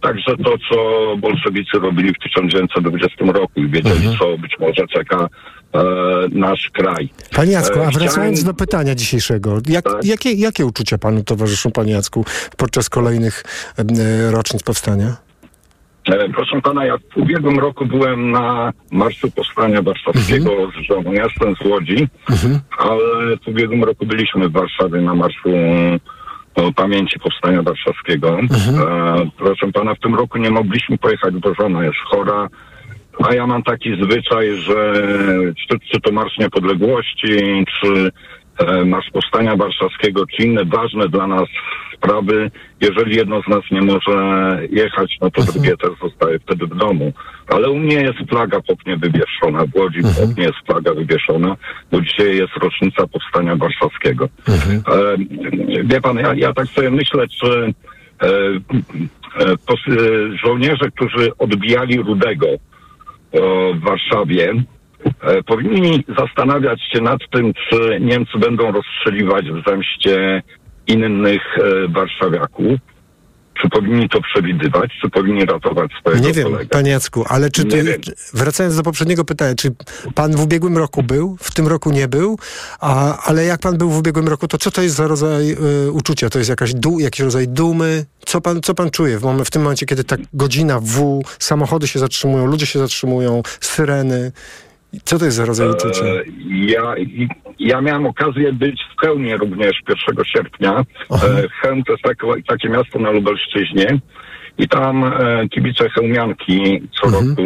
także to, co bolszewicy robili w 1920 roku i wiedzieli, co być może czeka e, nasz kraj. Panie Jacku, E, a wracając chciałem- do pytania dzisiejszego, jak, jakie, jakie uczucia panu towarzyszą, panie Jacku, podczas kolejnych e, rocznic powstania? E, Proszę pana, ja w ubiegłym roku byłem na Marszu Powstania Warszawskiego z żoną. Ja jestem z Łodzi, ale w ubiegłym roku byliśmy w Warszawie na Marszu e, Pamięci Powstania Warszawskiego. E, proszę pana, w tym roku nie mogliśmy pojechać, bo żona jest chora. A ja mam taki zwyczaj, że czy, czy to Marsz Niepodległości, czy e, Marsz Powstania Warszawskiego, czy inne ważne dla nas sprawy, jeżeli jedno z nas nie może jechać, no to drugie też zostaje wtedy w domu. Ale u mnie jest flaga w oknie wywieszona, w Łodzi w oknie jest flaga wywieszona, bo dzisiaj jest rocznica Powstania Warszawskiego. E, wie pan, ja, ja tak sobie myślę, czy e, e, e, żołnierze, którzy odbijali Rudego, o, w Warszawie, e, powinni zastanawiać się nad tym, czy Niemcy będą rozstrzeliwać w zemście innych e, warszawiaków? Czy powinni to przewidywać? Czy powinni ratować swojego Nie wiem, kolegę? panie Jacku, ale czy ty, wracając do poprzedniego pytania, czy pan w ubiegłym roku był, w tym roku nie był, a, ale jak pan był w ubiegłym roku, to co to jest za rodzaj y, uczucia? To jest jakaś du, jakiś rodzaj dumy? Co pan, co pan czuje w, w tym momencie, kiedy ta godzina W, samochody się zatrzymują, ludzie się zatrzymują, syreny? Co to jest za rodzaj uczucia? E, Ja, ja miałem okazję być w Chełmie również 1 sierpnia. E, Chełm to jest takie, takie miasto na Lubelszczyźnie i tam e, kibice chełmianki co roku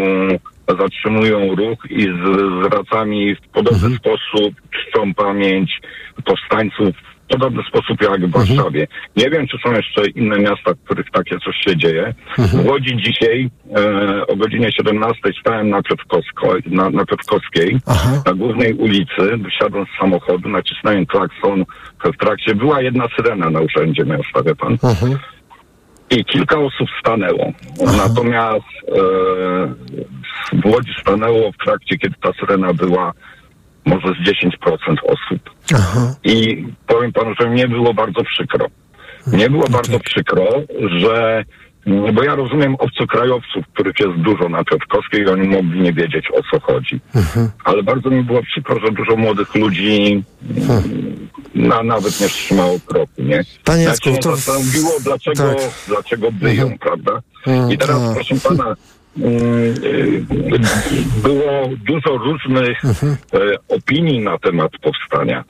zatrzymują ruch i z, z racami w podobny sposób czczą pamięć powstańców podobny sposób jak w Warszawie. Nie wiem, czy są jeszcze inne miasta, w których takie coś się dzieje. W Łodzi dzisiaj e, o godzinie 17 stałem na, Piotrkowsko, na, na Piotrkowskiej, na głównej ulicy, wysiadłem z samochodu, nacisnąłem klakson w trakcie. Była jedna syrena na urzędzie miasta, wie pan. I kilka osób stanęło. Natomiast e, w Łodzi stanęło w trakcie, kiedy ta syrena była może z 10% osób. I powiem panu, że mnie było bardzo przykro. Mnie było bardzo przykro, że mm, bo ja rozumiem obcokrajowców, których jest dużo na Piotrkowskiej i oni mogli nie wiedzieć o co chodzi. Ale bardzo mi było przykro, że dużo młodych ludzi mm, na, nawet nie wstrzymało kroku, nie? Panie Ja Jacku, się to- zastanowiło, dlaczego, tak. dlaczego byją, prawda? I teraz, tak. proszę pana, mm, y, było dużo różnych Mhm. e, opinii na temat powstania.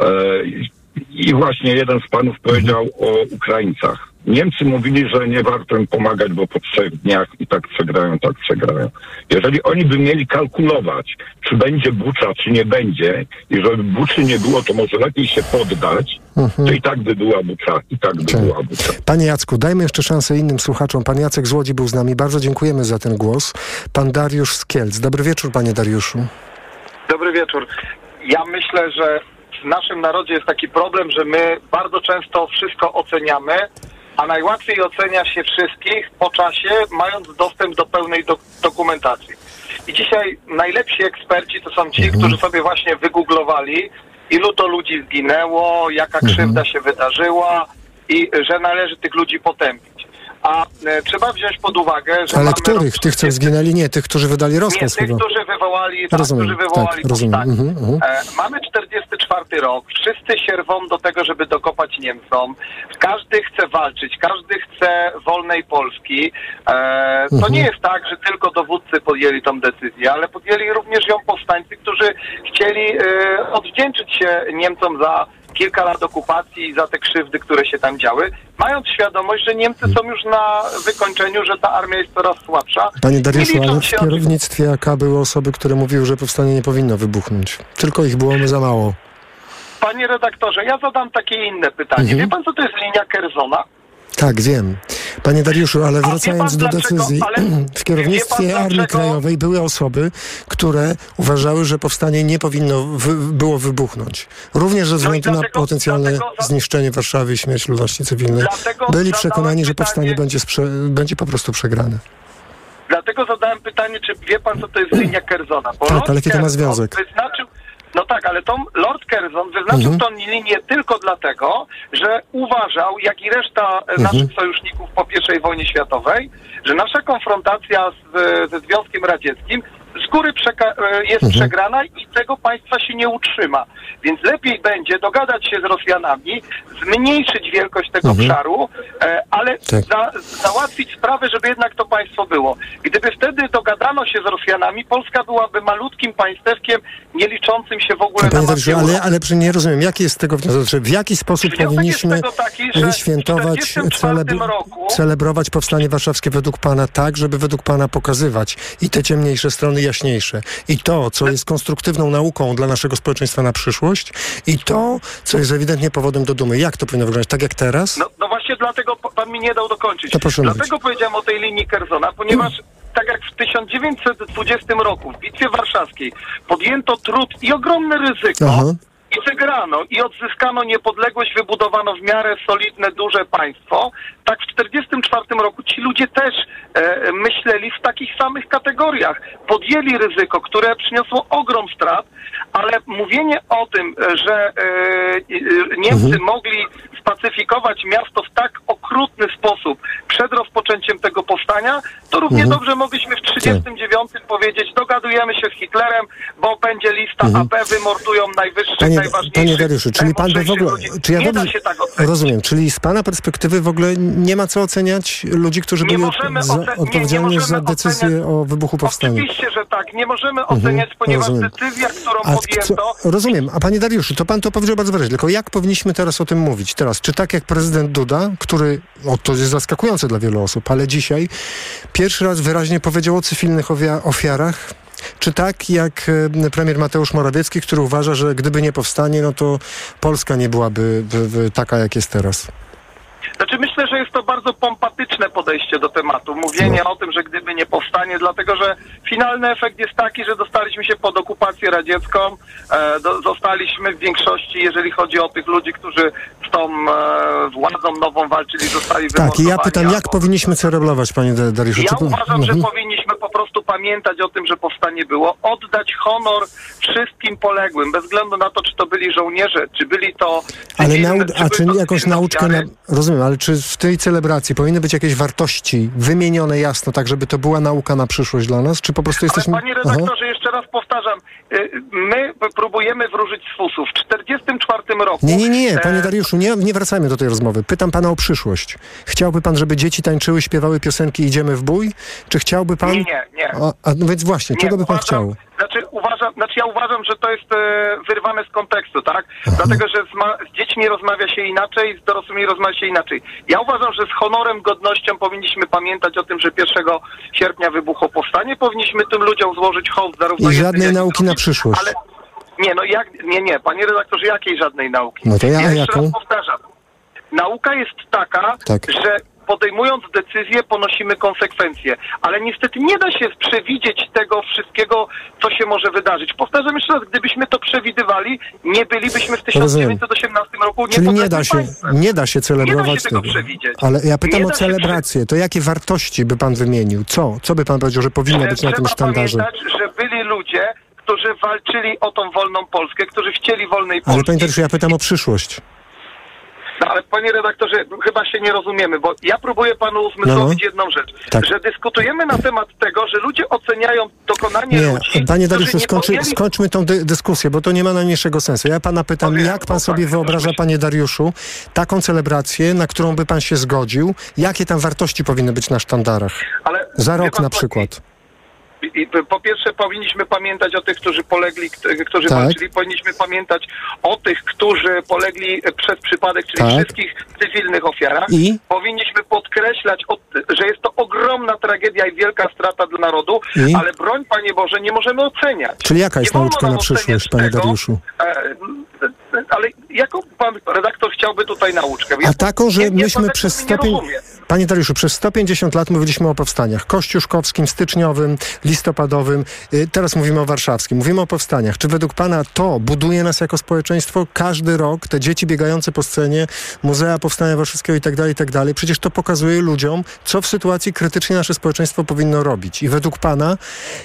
E, i- I właśnie jeden z panów powiedział o Ukraińcach. Niemcy mówili, że nie warto im pomagać, bo po trzech dniach i tak przegrają, tak przegrają. Jeżeli oni by mieli kalkulować, czy będzie Bucza, czy nie będzie, i żeby Buczy nie było, to może lepiej się poddać, to i tak by była Bucza, i tak by była Bucza. Panie Jacku, dajmy jeszcze szansę innym słuchaczom. Pan Jacek z Łodzi był z nami. Bardzo dziękujemy za ten głos. Pan Dariusz z Kielc. Dobry wieczór, panie Dariuszu. Dobry wieczór. Ja myślę, że w naszym narodzie jest taki problem, że my bardzo często wszystko oceniamy, a najłatwiej ocenia się wszystkich po czasie, mając dostęp do pełnej do dokumentacji. I dzisiaj najlepsi eksperci to są ci, którzy sobie właśnie wygooglowali, ilu to ludzi zginęło, jaka krzywda się wydarzyła i że należy tych ludzi potępić. A e, trzeba wziąć pod uwagę, że Ale których? Tych, co zginęli? Nie, tych, którzy wydali nie, rozkaz tych, chyba. którzy wywołali, tak, Rozumiem, którzy wywołali tak, rozumiem. Mhm, mhm. E, mamy 44 rok, wszyscy się rwą do tego, żeby dokopać Niemcom. Każdy chce walczyć, każdy chce wolnej Polski. E, to Mhm. nie jest tak, że tylko dowódcy podjęli tą decyzję, ale podjęli również ją powstańcy, którzy chcieli e, odwdzięczyć się Niemcom za kilka lat okupacji za te krzywdy, które się tam działy, mając świadomość, że Niemcy są już na wykończeniu, że ta armia jest coraz słabsza. Panie Nie Dariuszu, ale w kierownictwie AK były osoby, które mówiły, że powstanie nie powinno wybuchnąć. Tylko ich było za mało. Panie redaktorze, ja zadam takie inne pytanie. Mhm. Wie pan, co to jest linia Kerzona? Tak, wiem. Panie Dariuszu, ale wracając do decyzji, Ale w kierownictwie Armii? Krajowej były osoby, które uważały, że powstanie nie powinno wy, było wybuchnąć. Również ze względu na potencjalne zniszczenie Warszawy i śmierć ludności cywilnej. Dlatego Byli przekonani, że pytanie- powstanie będzie, sprze- będzie po prostu przegrane. Dlatego zadałem pytanie, czy wie pan, co to jest linia Kerzona? Bo Tak, ale jaki to ma związek? Wyznaczył, no tak, ale to Lord Curzon wyznaczył Mhm. tą linię tylko dlatego, że uważał, jak i reszta e, Mhm. naszych sojuszników po I wojnie światowej, że nasza konfrontacja z, ze Związkiem Radzieckim z góry e, jest Mhm. przegrana i tego państwa się nie utrzyma. Więc lepiej będzie dogadać się z Rosjanami, zmniejszyć wielkość tego Mhm. obszaru, e, ale Tak. za, załatwić sprawę, żeby jednak to państwo było. Gdyby wtedy dogadano się z Rosjanami, Polska byłaby malutkim państewkiem, nie liczącym się w ogóle na mapie ale, ale nie rozumiem, jaki jest z tego wniosek? Znaczy, w jaki sposób Wniosek powinniśmy taki, w 44 celebr- roku- celebrować powstanie warszawskie według Pana tak, żeby według Pana pokazywać i te ciemniejsze strony jaśniejsze. I to, co jest konstruktywną nauką dla naszego społeczeństwa na przyszłość i to, co jest ewidentnie powodem do dumy. Jak to powinno wyglądać? Tak jak teraz? No, no właśnie dlatego pan mi nie dał dokończyć. To proszę dlatego powiedziałem o tej linii Kerzona, ponieważ tak jak w 1920 roku w Bitwie Warszawskiej podjęto trud i ogromne ryzyko Aha. I wygrano i odzyskano niepodległość, wybudowano w miarę solidne, duże państwo, tak w 1944 roku ci ludzie też e, myśleli w takich samych kategoriach. Podjęli ryzyko, które przyniosło ogrom strat, ale mówienie o tym, e, że e, e, Niemcy mogli spacyfikować miasto w tak okrutny sposób przed rozpoczęciem tego powstania, to równie Mhm. dobrze mogliśmy w 1939 powiedzieć, dogadujemy się z Hitlerem, bo będzie lista Mhm. AB, wymordują najwyższych, Panie, najważniejszych. panie Dariuszu, czyli pan by w ogóle. Czy ja nie dobrze tak rozumiem, czyli z pana perspektywy w ogóle nie ma co oceniać ludzi, którzy Nie byli możemy za, oce- nie- nie odpowiedzialni za decyzję o wybuchu powstania. Oczywiście, że tak. Nie możemy Mhm, oceniać, ponieważ rozumiem. decyzja, którą A podjęto, co, rozumiem. A panie Dariuszu, to pan to powiedział bardzo wyraźnie. Tylko jak powinniśmy teraz o tym mówić? Teraz, czy tak jak prezydent Duda, który, o to jest zaskakujące dla wielu osób, ale dzisiaj pierwszy raz wyraźnie powiedział o cywilnych ofiarach, czy tak jak e, premier Mateusz Morawiecki, który uważa, że gdyby nie powstanie, no to Polska nie byłaby by, by taka, jak jest teraz? Znaczy myślę, że jest to bardzo pompatyczne podejście do tematu. Mówienie o tym, że gdyby nie powstanie, dlatego że finalny efekt jest taki, że dostaliśmy się pod okupację radziecką, e, do, zostaliśmy w większości, jeżeli chodzi o tych ludzi, którzy z tą e, władzą nową walczyli, zostali Tak, i ja pytam, jak powinniśmy celebrować, panie Da- Dariuszu? Ja Czy uważam, że Mhm. powinniśmy po prostu pamiętać o tym, że powstanie było, oddać honor wszystkim poległym, bez względu na to, czy to byli żołnierze, czy byli to... Ale nau- a czy to jakąś nauczkę, na, ofiary. Rozumiem, ale czy w tej celebracji powinny być jakieś wartości wymienione jasno, tak żeby to była nauka na przyszłość dla nas, czy po prostu jesteśmy... Ale panie redaktorze, jeszcze raz powtarzam, y, my próbujemy wróżyć z fusów. W 1944 roku... Nie, nie, nie, panie Dariuszu, nie, nie wracajmy do tej rozmowy. Pytam pana o przyszłość. Chciałby pan, żeby dzieci tańczyły, śpiewały piosenki Idziemy w bój? Czy chciałby pan... Nie, nie, nie. A, a no więc właśnie, Nie, czego by pan uważam- chciał? Znaczy, uważam, znaczy ja uważam, że to jest e, wyrwane z kontekstu, tak? Dlatego, że z, z dziećmi rozmawia się inaczej, z dorosłymi rozmawia się inaczej. Ja uważam, że z honorem, godnością powinniśmy pamiętać o tym, że 1 sierpnia wybuchło powstanie. Powinniśmy tym ludziom złożyć hołd zarówno I żadnej nauki na przyszłość. Ale nie, no jak, nie, nie, panie redaktorze, jakiej żadnej nauki? No to ja- a jeszcze jaką? raz powtarzam. Nauka jest taka, Tak. że podejmując decyzje ponosimy konsekwencje, ale niestety nie da się przewidzieć tego wszystkiego, co się może wydarzyć. Powtarzam jeszcze raz, gdybyśmy to przewidywali, nie bylibyśmy w Rozumiem. 1918 roku Czyli nie da się, państwem. nie da się celebrować Nie da się tego tego. przewidzieć. Ale ja pytam Nie o celebrację. To jakie wartości by pan wymienił? Co? Co by pan powiedział, że powinno być na tym sztandarze? pamiętać, że byli ludzie, którzy walczyli o tą wolną Polskę, którzy chcieli wolnej Polski. Ale panie Dariuszu, ja pytam o przyszłość. No, ale panie redaktorze, chyba się nie rozumiemy, bo ja próbuję panu uzmysłowić No, no. jedną rzecz, Tak. że dyskutujemy na temat tego, że ludzie oceniają dokonanie Nie, ludzi, panie Dariuszu, skończy, podjęli- skończmy tą dy dyskusję, bo to nie ma najmniejszego sensu. Ja pana pytam, jak pan sobie wyobraża, panie Dariuszu, taką celebrację, na którą by pan się zgodził? Jakie tam wartości powinny być na sztandarach? Ale Za rok pan na przykład. I, po pierwsze powinniśmy pamiętać o tych, którzy polegli, którzy Tak. walczyli, powinniśmy pamiętać o tych, którzy polegli e, przez przypadek, czyli Tak. wszystkich cywilnych ofiarach. I? Powinniśmy podkreślać, że jest to ogromna tragedia i wielka strata dla narodu, I? ale broń, Panie Boże, nie możemy oceniać. Czyli jaka jest nauczka na przyszłość, panie Dariuszu? Ale jaką pan redaktor chciałby tutaj nauczkę? A taką, że nie, myśmy przez nie 105... rozumie. Panie Dariuszu, przez 150 lat mówiliśmy o powstaniach kościuszkowskim, styczniowym, listopadowym. Y, Teraz mówimy o warszawskim. Mówimy o powstaniach. Czy według pana to buduje nas jako społeczeństwo? Każdy rok te dzieci biegające po scenie, Muzea Powstania Warszawskiego i tak dalej, i tak dalej. Przecież to pokazuje ludziom, co w sytuacji krytycznej nasze społeczeństwo powinno robić. I według pana,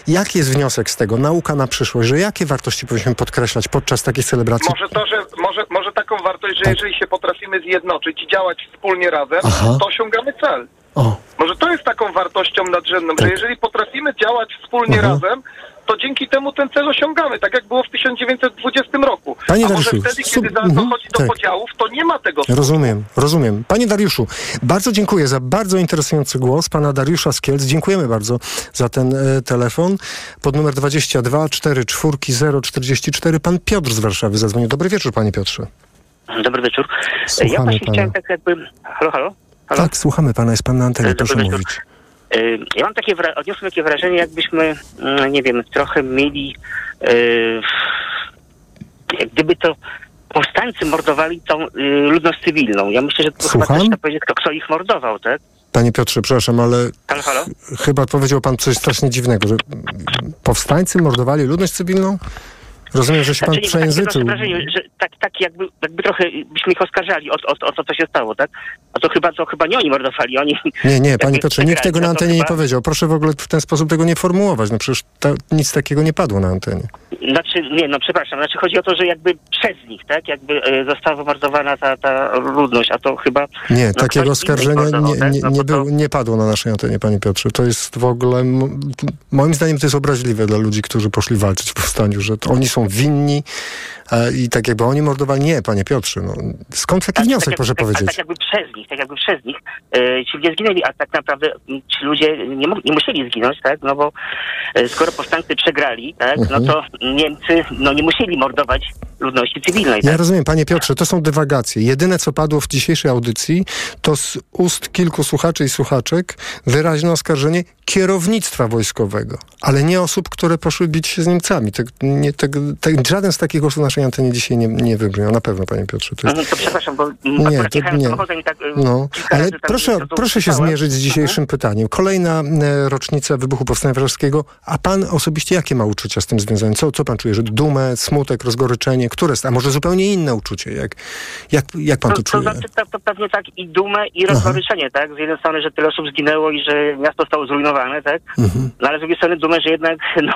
jaki jest wniosek z tego? Nauka na przyszłość, że jakie wartości powinniśmy podkreślać podczas takich celebracji? Może to, że może, może taką wartość, że jeżeli się potrafimy zjednoczyć i działać wspólnie razem, Aha. to osiągamy cel. O. Może to jest taką wartością nadrzędną, że jeżeli potrafimy działać wspólnie Aha. razem, to dzięki temu ten cel osiągamy, tak jak było w 1920 roku. Panie A może Dariuszu, wtedy, sub- kiedy mhm, dochodzi do tak. podziałów, to nie ma tego Rozumiem, rozumiem. Panie Dariuszu, bardzo dziękuję za bardzo interesujący głos pana Dariusza Skielc. Dziękujemy bardzo za ten e, telefon. Pod numer 22 44 044 pan Piotr z Warszawy zadzwonił. Dobry wieczór, panie Piotrze. Dobry wieczór. Słuchamy ja właśnie pana. chciałem tak jakby... Halo, halo? halo? Tak, słuchamy pana, jest pan na antenie, proszę mówić. Y, Ja mam takie, wra- odniosłem takie wrażenie, jakbyśmy, mm, nie wiem, trochę mieli, y, jak gdyby to powstańcy mordowali tą y, ludność cywilną. Ja myślę, że to chyba Słucham? też trzeba powiedzieć, kto, kto ich mordował, tak? Panie Piotrze, przepraszam, ale Halo, halo? chyba powiedział pan coś strasznie dziwnego, że powstańcy mordowali ludność cywilną? Rozumiem, że się pan Znaczy, nie, przejęzyczył. mam wrażenie, że tak, tak jakby, jakby trochę byśmy ich oskarżali o, o, o to, co się stało, tak? A to chyba, to chyba nie oni mordowali, oni... Nie, nie, panie Piotrze, nikt tego na no to antenie nie chyba- powiedział. Proszę w ogóle w ten sposób tego nie formułować. No przecież ta, nic takiego nie padło na antenie. Znaczy, nie, no przepraszam, znaczy chodzi o to, że jakby przez nich, tak, jakby e, została wymordowana ta, ta ludność, a to chyba... Nie, no, takiego oskarżenia mordował, nie, tak? nie, No nie, to- nie padło na naszej antenie, panie Piotrze. To jest w ogóle, moim zdaniem to jest obraźliwe dla ludzi, którzy poszli walczyć w powstaniu, że to oni są winni e, i tak jakby oni mordowali. Nie, panie Piotrze, no, skąd taki wniosek, tak, proszę tak, powiedzieć? Tak, tak jakby przez nich, tak jakby przez nich e, ci ludzie zginęli, a tak naprawdę m, ci ludzie nie, nie musieli zginąć, tak, no bo e, skoro powstańcy przegrali, tak, Mhm. no to Niemcy no nie musieli mordować ludności cywilnej, Ja tak? rozumiem, panie Piotrze, to są dywagacje. Jedyne, co padło w dzisiejszej audycji, to z ust kilku słuchaczy i słuchaczek wyraźne oskarżenie kierownictwa wojskowego, ale nie osób, które poszły bić się z Niemcami. Tak, nie, tak, tak, żaden z takich głosów w naszej antenie dzisiaj nie, nie wybrzmiał, na pewno, panie Piotrze. To jest... Mhm, To przepraszam, bo m, Nie, to nie. tak No, kilka ale proszę, to proszę się zmierzyć z dzisiejszym pytaniem. Kolejna e, rocznica wybuchu Powstania Warszawskiego, a pan osobiście jakie ma uczucia z tym związane? Co, co pan czuje? Że dumę, smutek, rozgoryczenie? Które jest? A może zupełnie inne uczucie? Jak, jak, jak pan to To, to czuje? znaczy to, to pewnie tak i dumę i rozgoryczenie, tak? Z jednej strony, że tyle osób zginęło i że miasto zostało zrujnowane, tak? Mhm. No ale z drugiej strony dumę, że jednak no,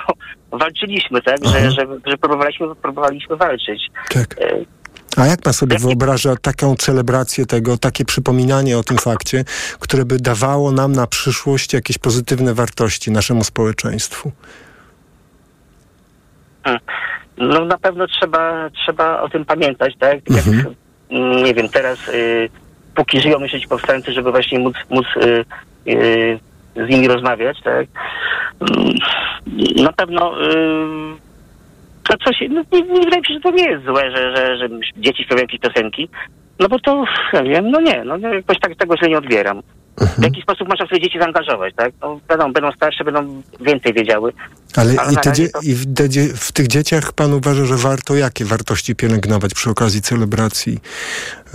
walczyliśmy, tak? Że, że, że próbowaliśmy, próbowaliśmy walczyć. Tak. E, A jak pan sobie wyobraża taką celebrację tego, takie przypominanie o tym fakcie, które by dawało nam na przyszłość jakieś pozytywne wartości naszemu społeczeństwu? No na pewno trzeba, trzeba o tym pamiętać, tak? Jak, Mhm. mm, nie wiem, teraz y, póki żyją ci powstańcy, żeby właśnie móc, móc y, y, z nimi rozmawiać, tak? Mm, Na pewno to coś, no, nie, nie wydaje mi się, że to nie jest złe, że, że, że dzieci śpiewają jakieś piosenki, no bo to, ja wiem, no nie, no nie, jakoś tak tego źle nie odbieram. W jaki sposób można swoje dzieci zaangażować, tak? No, będą, będą starsze, będą więcej wiedziały. Ale, Ale i, te dzie- i w, dzie- w tych dzieciach pan uważa, że warto jakie wartości pielęgnować przy okazji celebracji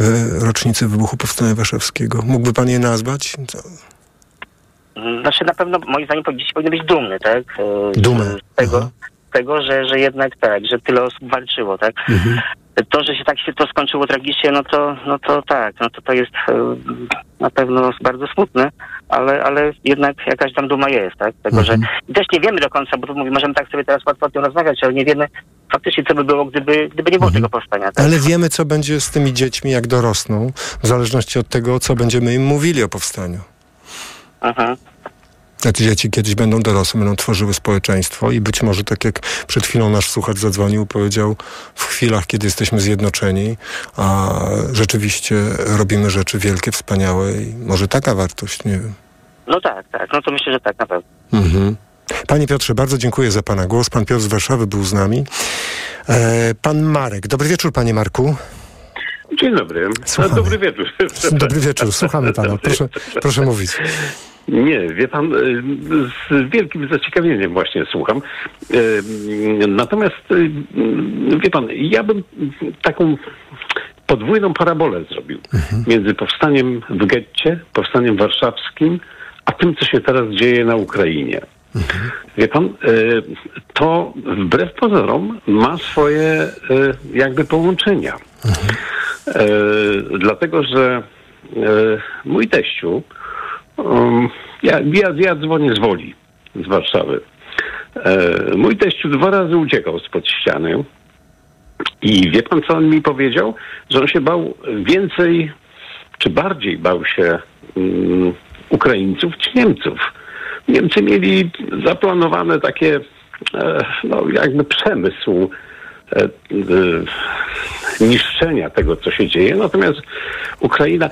e, rocznicy wybuchu Powstania Warszawskiego? Mógłby pan je nazwać? Co? Znaczy na pewno moim zdaniem dzieci powinny być dumne, tak? E, Dumę. Z tego, z tego że, że jednak tak, że tyle osób walczyło, tak? To, że się tak się to skończyło tragicznie, no to, no to tak, no to to jest e, na pewno bardzo smutne, ale, ale jednak jakaś tam duma jest, tak? Tego, że i też nie wiemy do końca, bo tu mówię, możemy tak sobie teraz łatwo o tym rozmawiać, ale nie wiemy faktycznie, co by było, gdyby, gdyby nie było tego powstania, tak? Ale wiemy, co będzie z tymi dziećmi, jak dorosną, w zależności od tego, co będziemy im mówili o powstaniu. Aha. Te dzieci kiedyś będą dorosłe, będą tworzyły społeczeństwo i być może, tak jak przed chwilą nasz słuchacz zadzwonił, powiedział, w chwilach, kiedy jesteśmy zjednoczeni, a rzeczywiście robimy rzeczy wielkie, wspaniałe i może taka wartość, nie wiem. No tak, tak, no to myślę, że tak na pewno. Mhm. Panie Piotrze, bardzo dziękuję za Pana głos. Pan Piotr z Warszawy był z nami. E, pan Marek. Dobry wieczór, Panie Marku. Dzień dobry. Słuchamy. Dobry wieczór. Dobry wieczór, słuchamy Pana. Proszę, proszę mówić. Nie, wie pan, y, z wielkim zaciekawieniem właśnie słucham. Y, Natomiast, y, wie pan, ja bym taką podwójną parabolę zrobił między powstaniem w getcie, powstaniem warszawskim, a tym, co się teraz dzieje na Ukrainie. Wie pan, to wbrew pozorom ma swoje jakby połączenia. Y, Dlatego, że mój teściu, um, ja, ja, ja dzwonię z Woli, z Warszawy. E, mój teściu dwa razy uciekał spod ściany i wie pan, co on mi powiedział? Że on się bał więcej, czy bardziej bał się mm, Ukraińców czy Niemców. Niemcy mieli zaplanowane takie, e, no jakby przemysł niszczenia tego, co się dzieje. Natomiast Ukraina...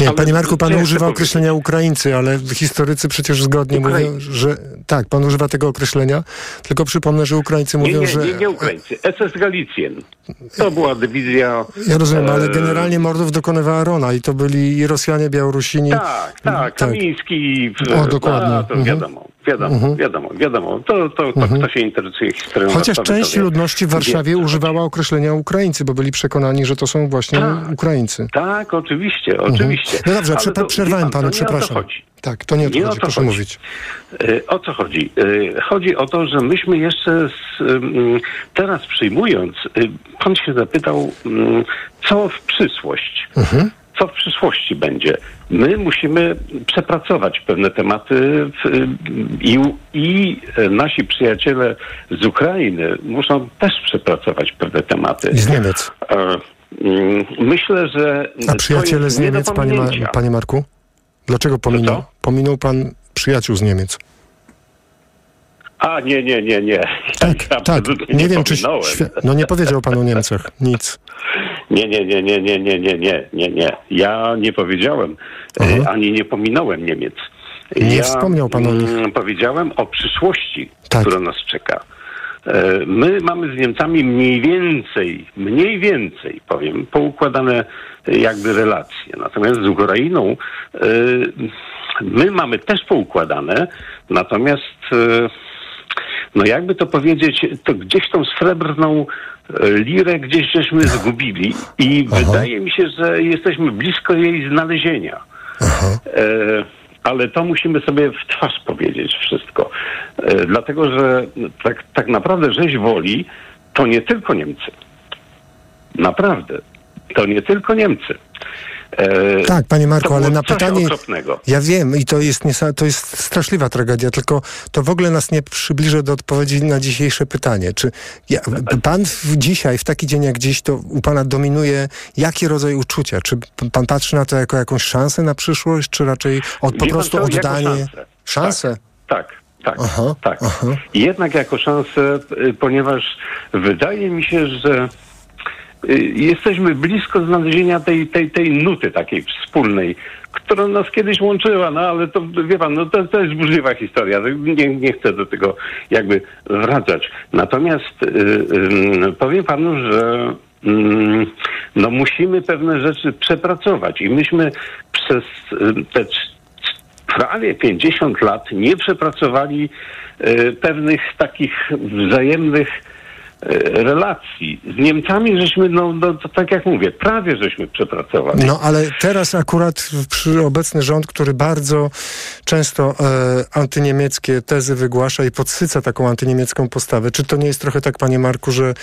Nie, Panie Marku, Pan używa powiedzieć? określenia Ukraińcy, ale historycy przecież zgodnie mówią, że tak, Pan używa tego określenia, tylko przypomnę, że Ukraińcy Nie, mówią, nie, że... nie, nie Ukraińcy. SS Galicjen. To była dywizja... Ja rozumiem, ale e, generalnie mordów dokonywała Rona i to byli i Rosjanie, Białorusini. Tak, tak, Kamiński. O, dokładnie. A, to Mhm. wiadomo, wiadomo, Mhm. wiadomo, wiadomo. To, to, to kto się interesuje historią Chociaż Warszawy, część wie. ludności w Warszawie używała określenia Ukraińcy, bo byli przekonani, że to są właśnie Tak. Ukraińcy. Tak, oczywiście, Mhm. oczywiście. No dobrze, Ale przepa- to, przerwałem wie pan, panu, to nie o to przepraszam. Tak, to nie o to Nie o chodzi, to proszę chodzi. mówić. E, O co chodzi? E, Chodzi o to, że myśmy jeszcze z, teraz przyjmując, e, pan się zapytał, mm, co w przyszłość, Mhm. Co w przyszłości będzie. My musimy przepracować pewne tematy w, i, i nasi przyjaciele z Ukrainy muszą też przepracować pewne tematy. I z Niemiec. E, mm, Myślę, że. A przyjaciele z Niemiec, panie, Ma panie Marku? Dlaczego pominął? Pominął pan przyjaciół z Niemiec. A, nie, nie, nie, nie. Tak, ja tak. Nie, nie wiem, czy... no nie powiedział pan o Niemcach. Nic. Nie, nie, nie, nie, nie, nie, nie, nie, nie, nie. Ja nie powiedziałem, e, ani nie pominąłem Niemiec. Nie ja, wspomniał pan o nich. Tak. mm, Powiedziałem o przyszłości, która nas czeka. E, My mamy z Niemcami mniej więcej, mniej więcej, powiem, poukładane e, jakby relacje. Natomiast z Ukrainą my mamy też poukładane, natomiast no jakby to powiedzieć, to gdzieś tą srebrną e, lirę gdzieś żeśmy zgubili i wydaje mi się, że jesteśmy blisko jej znalezienia. E, ale to musimy sobie w twarz powiedzieć wszystko. E, dlatego, że tak, tak naprawdę rzeź woli to nie tylko Niemcy. Naprawdę. To nie tylko Niemcy. E, Tak, panie Marku, ale na pytanie. okropnego. Ja wiem i to jest, niesa- to jest straszliwa tragedia, tylko to w ogóle nas nie przybliży do odpowiedzi na dzisiejsze pytanie. Czy ja, pan w, dzisiaj, w taki dzień jak dziś, to u pana dominuje jaki rodzaj uczucia? Czy pan patrzy na to jako jakąś szansę na przyszłość, czy raczej od, po Wie prostu co, oddanie? szansę. Szansę? Tak, tak, tak. I jednak jako szansę, y, ponieważ wydaje mi się, że jesteśmy blisko znalezienia tej, tej, tej nuty takiej wspólnej, która nas kiedyś łączyła, no ale to wie pan, no to, to jest burzliwa historia. Nie, nie chcę do tego jakby wracać. Natomiast y, y, powiem panu, że mm, no musimy pewne rzeczy przepracować i myśmy przez y, te prawie 50 lat nie przepracowali pewnych takich wzajemnych relacji. Z Niemcami żeśmy, no, no to tak jak mówię, prawie żeśmy przepracowali. No ale teraz akurat przy obecny rząd, który bardzo często e, antyniemieckie tezy wygłasza i podsyca taką antyniemiecką postawę. Czy to nie jest trochę tak, panie Marku, że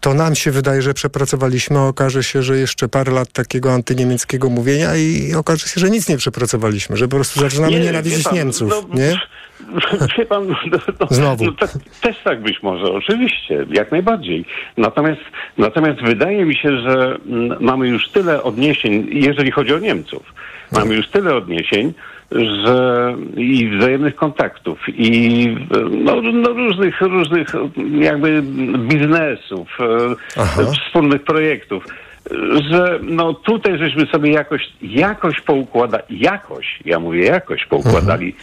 to nam się wydaje, że przepracowaliśmy, a okaże się, że jeszcze parę lat takiego antyniemieckiego mówienia i okaże się, że nic nie przepracowaliśmy, że po prostu zaczynamy Nie, nienawidzić wie pan, Niemców, no, nie? Wie pan, no, no, Znowu. No, tak, też tak być może, oczywiście, jak najbardziej. Natomiast, natomiast wydaje mi się, że mm, mamy już tyle odniesień, jeżeli chodzi o Niemców, mamy już tyle odniesień, że i wzajemnych kontaktów, i no, no różnych, różnych jakby biznesów, e, wspólnych projektów, że no tutaj żeśmy sobie jakoś, jakoś poukładali, jakoś, ja mówię jakoś poukładali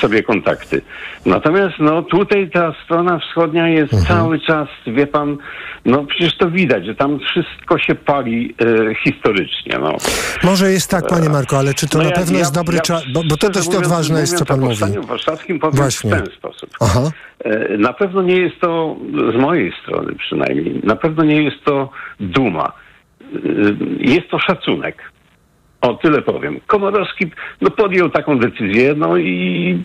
sobie kontakty. Natomiast no tutaj ta strona wschodnia jest cały czas, wie pan, no przecież to widać, że tam wszystko się pali e, historycznie, no. Może jest tak, panie Marko, ale czy to No na ja- pewno ja- jest dobry ja czas? Bo, bo to dość mówiąc- odważne jest, co pan mówi. Powstaniu Warszawskim powiem Właśnie. w ten sposób. Aha. E, Na pewno nie jest to, z mojej strony przynajmniej, na pewno nie jest to duma. E, Jest to szacunek. O, tyle powiem. Komorowski no, podjął taką decyzję, no i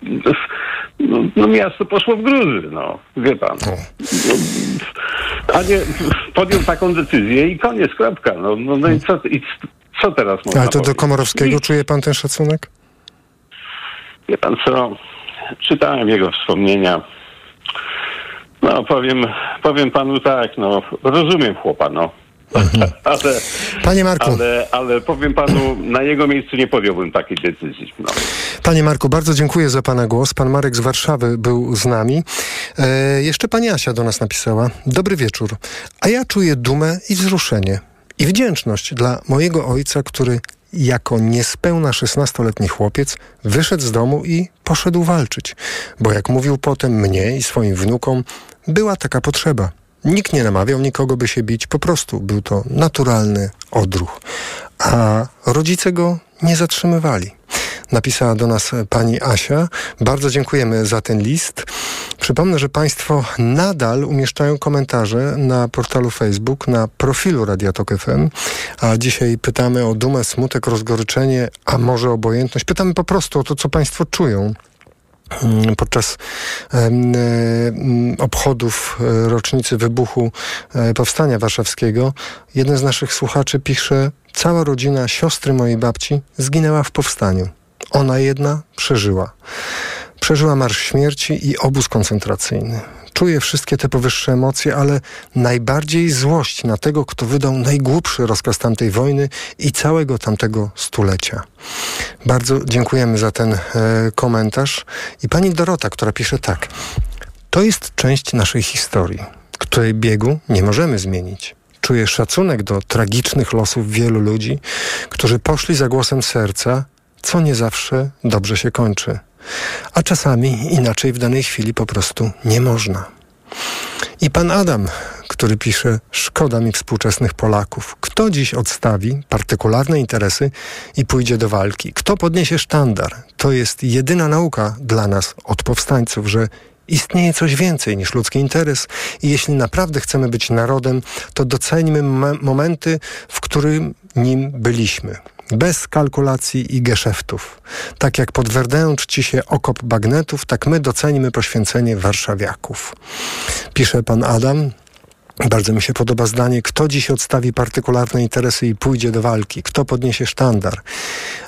no, no, miasto poszło w gruzy, no, wie pan. No, a nie, podjął taką decyzję i koniec, kropka. No, no, no i, co, i co teraz można Ale to do powiedzieć? Komorowskiego czuje pan ten szacunek? Wie pan co, czytałem jego wspomnienia. No powiem, powiem panu tak, no rozumiem chłopa, no. Ale, Panie Marku. ale, ale powiem panu, na jego miejscu nie podjąłbym takiej decyzji. No. Panie Marku, bardzo dziękuję za pana głos. Pan Marek z Warszawy był z nami. E, jeszcze pani Asia do nas napisała. Dobry wieczór. A ja czuję dumę i wzruszenie i wdzięczność dla mojego ojca, który jako niespełna 16-letni chłopiec wyszedł z domu i poszedł walczyć. Bo jak mówił potem mnie i swoim wnukom, była taka potrzeba. Nikt nie namawiał nikogo, by się bić, po prostu był to naturalny odruch. A rodzice go nie zatrzymywali. Napisała do nas pani Asia. Bardzo dziękujemy za ten list. Przypomnę, że Państwo nadal umieszczają komentarze na portalu Facebook, na profilu Radia Tok FM. A dzisiaj pytamy o dumę, smutek, rozgoryczenie, a może obojętność. Pytamy po prostu o to, co Państwo czują podczas em, em, obchodów e, rocznicy wybuchu e, Powstania Warszawskiego. Jeden z naszych słuchaczy pisze, Cała rodzina siostry mojej babci zginęła w powstaniu. Ona jedna przeżyła. Przeżyła marsz śmierci i obóz koncentracyjny. Czuję wszystkie te powyższe emocje, ale najbardziej złość na tego, kto wydał najgłupszy rozkaz tamtej wojny i całego tamtego stulecia. Bardzo dziękujemy za ten e, komentarz. I pani Dorota, która pisze tak. To jest część naszej historii, której biegu nie możemy zmienić. Czuję szacunek do tragicznych losów wielu ludzi, którzy poszli za głosem serca, co nie zawsze dobrze się kończy. A czasami inaczej w danej chwili po prostu nie można. I pan Adam, który pisze: Szkoda mi współczesnych Polaków. Kto dziś odstawi partykularne interesy i pójdzie do walki? Kto podniesie sztandar? To jest jedyna nauka dla nas od powstańców, że istnieje coś więcej niż ludzki interes i jeśli naprawdę chcemy być narodem, to doceńmy momenty, w którym nim byliśmy bez kalkulacji i geszeftów. Tak jak pod Werdeą czci się okop bagnetów, tak my docenimy poświęcenie warszawiaków. Pisze pan Adam, bardzo mi się podoba zdanie, kto dziś odstawi partykularne interesy i pójdzie do walki, kto podniesie sztandar.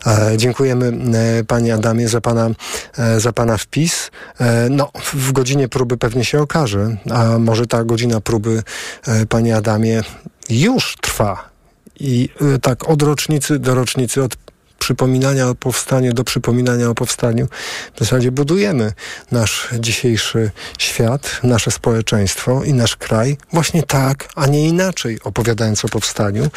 E, dziękujemy e, panie Adamie za pana, e, za pana wpis. E, no, w godzinie próby pewnie się okaże, a może ta godzina próby, e, panie Adamie, już trwa i y, tak od rocznicy do rocznicy, od przypominania o powstaniu do przypominania o powstaniu. W zasadzie budujemy nasz dzisiejszy świat, nasze społeczeństwo i nasz kraj właśnie tak, a nie inaczej, opowiadając o powstaniu.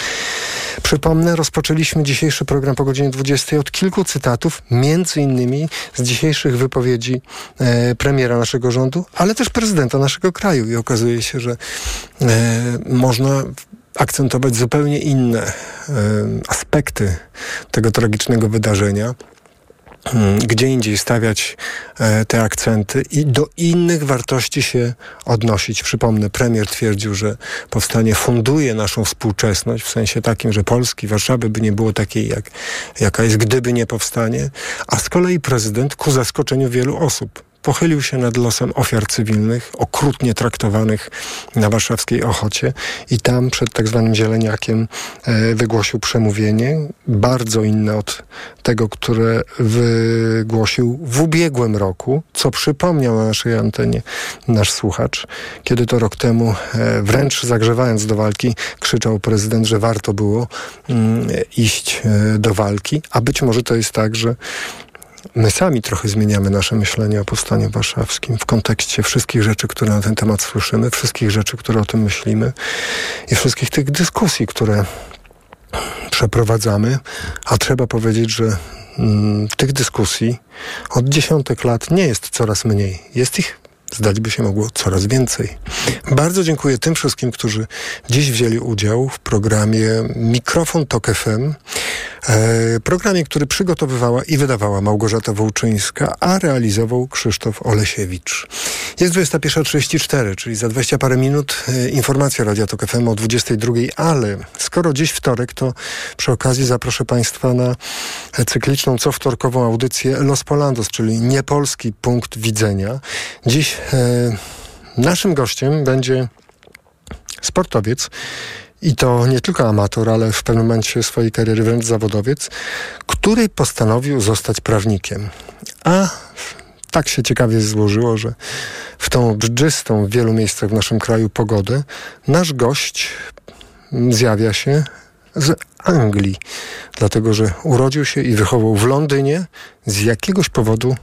Przypomnę, rozpoczęliśmy dzisiejszy program po godzinie 20 od kilku cytatów, między innymi z dzisiejszych wypowiedzi e, premiera naszego rządu, ale też prezydenta naszego kraju i okazuje się, że e, można akcentować zupełnie inne aspekty tego tragicznego wydarzenia. Hmm, gdzie indziej stawiać e, te akcenty i do innych wartości się odnosić. Przypomnę, premier twierdził, że powstanie funduje naszą współczesność, w sensie takim, że Polski, Warszawy by nie było takiej, jak, jaka jest, gdyby nie powstanie, a z kolei prezydent, ku zaskoczeniu wielu osób, pochylił się nad losem ofiar cywilnych, okrutnie traktowanych na warszawskiej Ochocie i tam przed tak zwanym Zieleniakiem e, wygłosił przemówienie, bardzo inne od tego, które wygłosił w ubiegłym roku, co przypomniał na naszej antenie nasz słuchacz, kiedy to rok temu, e, wręcz zagrzewając do walki, krzyczał prezydent, że warto było mm, iść e, do walki, a być może to jest tak, że my sami trochę zmieniamy nasze myślenie o powstaniu warszawskim w kontekście wszystkich rzeczy, które na ten temat słyszymy, wszystkich rzeczy, które o tym myślimy i wszystkich tych dyskusji, które przeprowadzamy, a trzeba powiedzieć, że mm, tych dyskusji od dziesiątek lat nie jest coraz mniej. Jest ich zdać by się mogło coraz więcej. Bardzo dziękuję tym wszystkim, którzy dziś wzięli udział w programie Mikrofon Tok FM, e, programie, który przygotowywała i wydawała Małgorzata Wołczyńska, a realizował Krzysztof Olesiewicz. Jest 21.34, czyli za 20 parę minut e, informacja Radia Tok FM o 22, ale skoro dziś wtorek, to przy okazji zaproszę Państwa na cykliczną, co wtorkową audycję Los Polandos, czyli niepolski punkt widzenia. Dziś naszym gościem będzie sportowiec i to nie tylko amator, ale w pewnym momencie swojej kariery wręcz zawodowiec, który postanowił zostać prawnikiem. A tak się ciekawie złożyło, że w tą dżdżystą w wielu miejscach w naszym kraju pogodę nasz gość zjawia się z Anglii, dlatego że urodził się i wychował w Londynie. Z jakiegoś powodu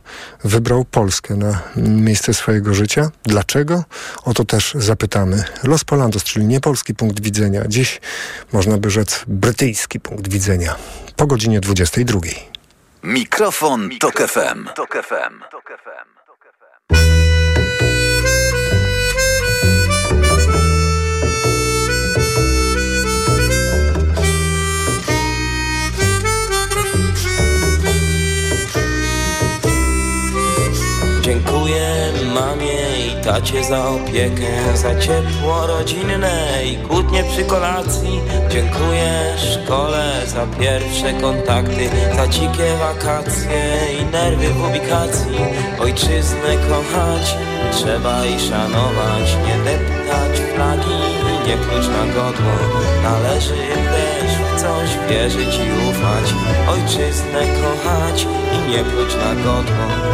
wybrał Polskę na miejsce swojego życia. Dlaczego? O to też zapytamy. Los Polandos, czyli nie polski punkt widzenia. Dziś można by rzec brytyjski punkt widzenia. Po godzinie 22. Mikrofon, Mikrofon Tok FM. Tok FM. Tok FM. Tacie za opiekę, za ciepło rodzinne i kłótnie przy kolacji. Dziękuję szkole za pierwsze kontakty, za dzikie wakacje i nerwy w ubikacji. Ojczyznę kochać trzeba i szanować, nie deptać flagi nie pluć na godło Należy też w coś wierzyć i ufać Ojczyznę kochać i nie pluć na godło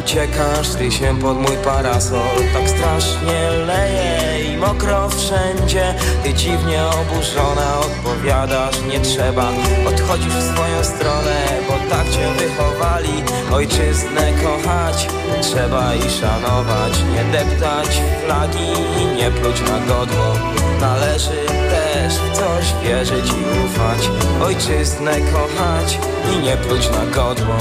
uciekasz, ty się pod mój parasol. Tak strasznie leje i mokro wszędzie. Ty dziwnie oburzona odpowiadasz, nie trzeba Odchodzisz w swoją stronę, bo tak cię wychowali. Ojczyznę kochać trzeba i szanować. Nie deptać flagi i nie pluć na godło. Należy też w coś wierzyć i ufać. Ojczyznę kochać i nie pluć na godło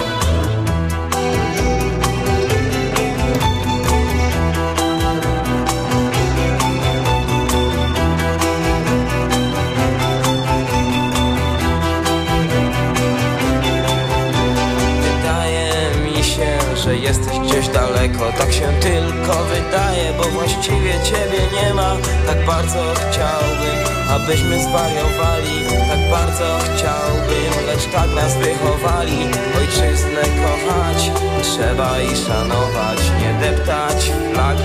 tylko wydaje, bo właściwie ciebie nie ma. Tak bardzo chciałbym, abyśmy zwariowali. Tak bardzo chciałbym, lecz tak nas wychowali. Ojczyznę kochać, trzeba i szanować. Nie deptać flagi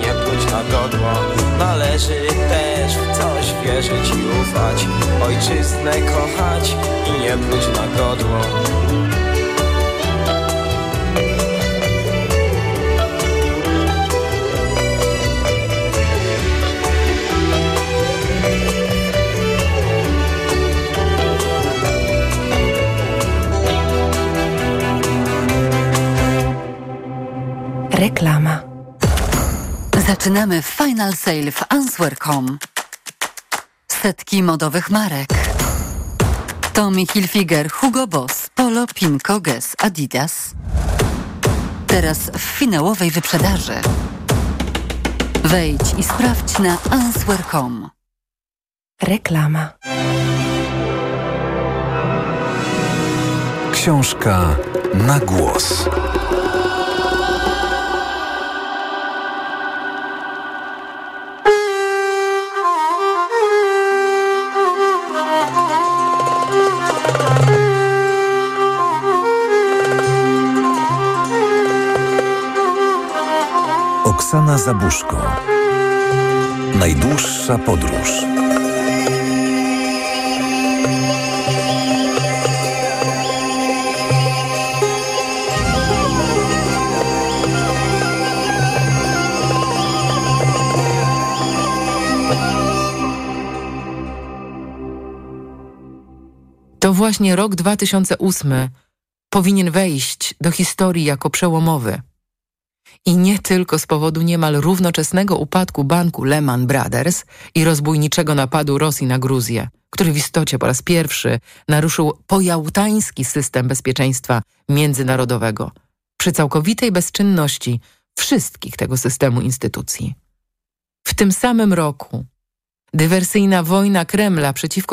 nie pluć na godło. Należy też w coś wierzyć i ufać. Ojczyznę kochać i nie pluć na godło Reklama. Zaczynamy Final Sale w Answer.com. Setki modowych marek. Tommy Hilfiger, Hugo Boss, Polo, Pimco, Guess, Adidas. Teraz w finałowej wyprzedaży. Wejdź i sprawdź na answer.com. Reklama. Książka na głos. Oksana Zabuszko. Najdłuższa podróż. To właśnie rok 2008 powinien wejść do historii jako przełomowy. I nie tylko z powodu niemal równoczesnego upadku banku Lehman Brothers i rozbójniczego napadu Rosji na Gruzję, który w istocie po raz pierwszy naruszył pojałtański system bezpieczeństwa międzynarodowego przy całkowitej bezczynności wszystkich tego systemu instytucji. W tym samym roku dywersyjna wojna Kremla przeciwko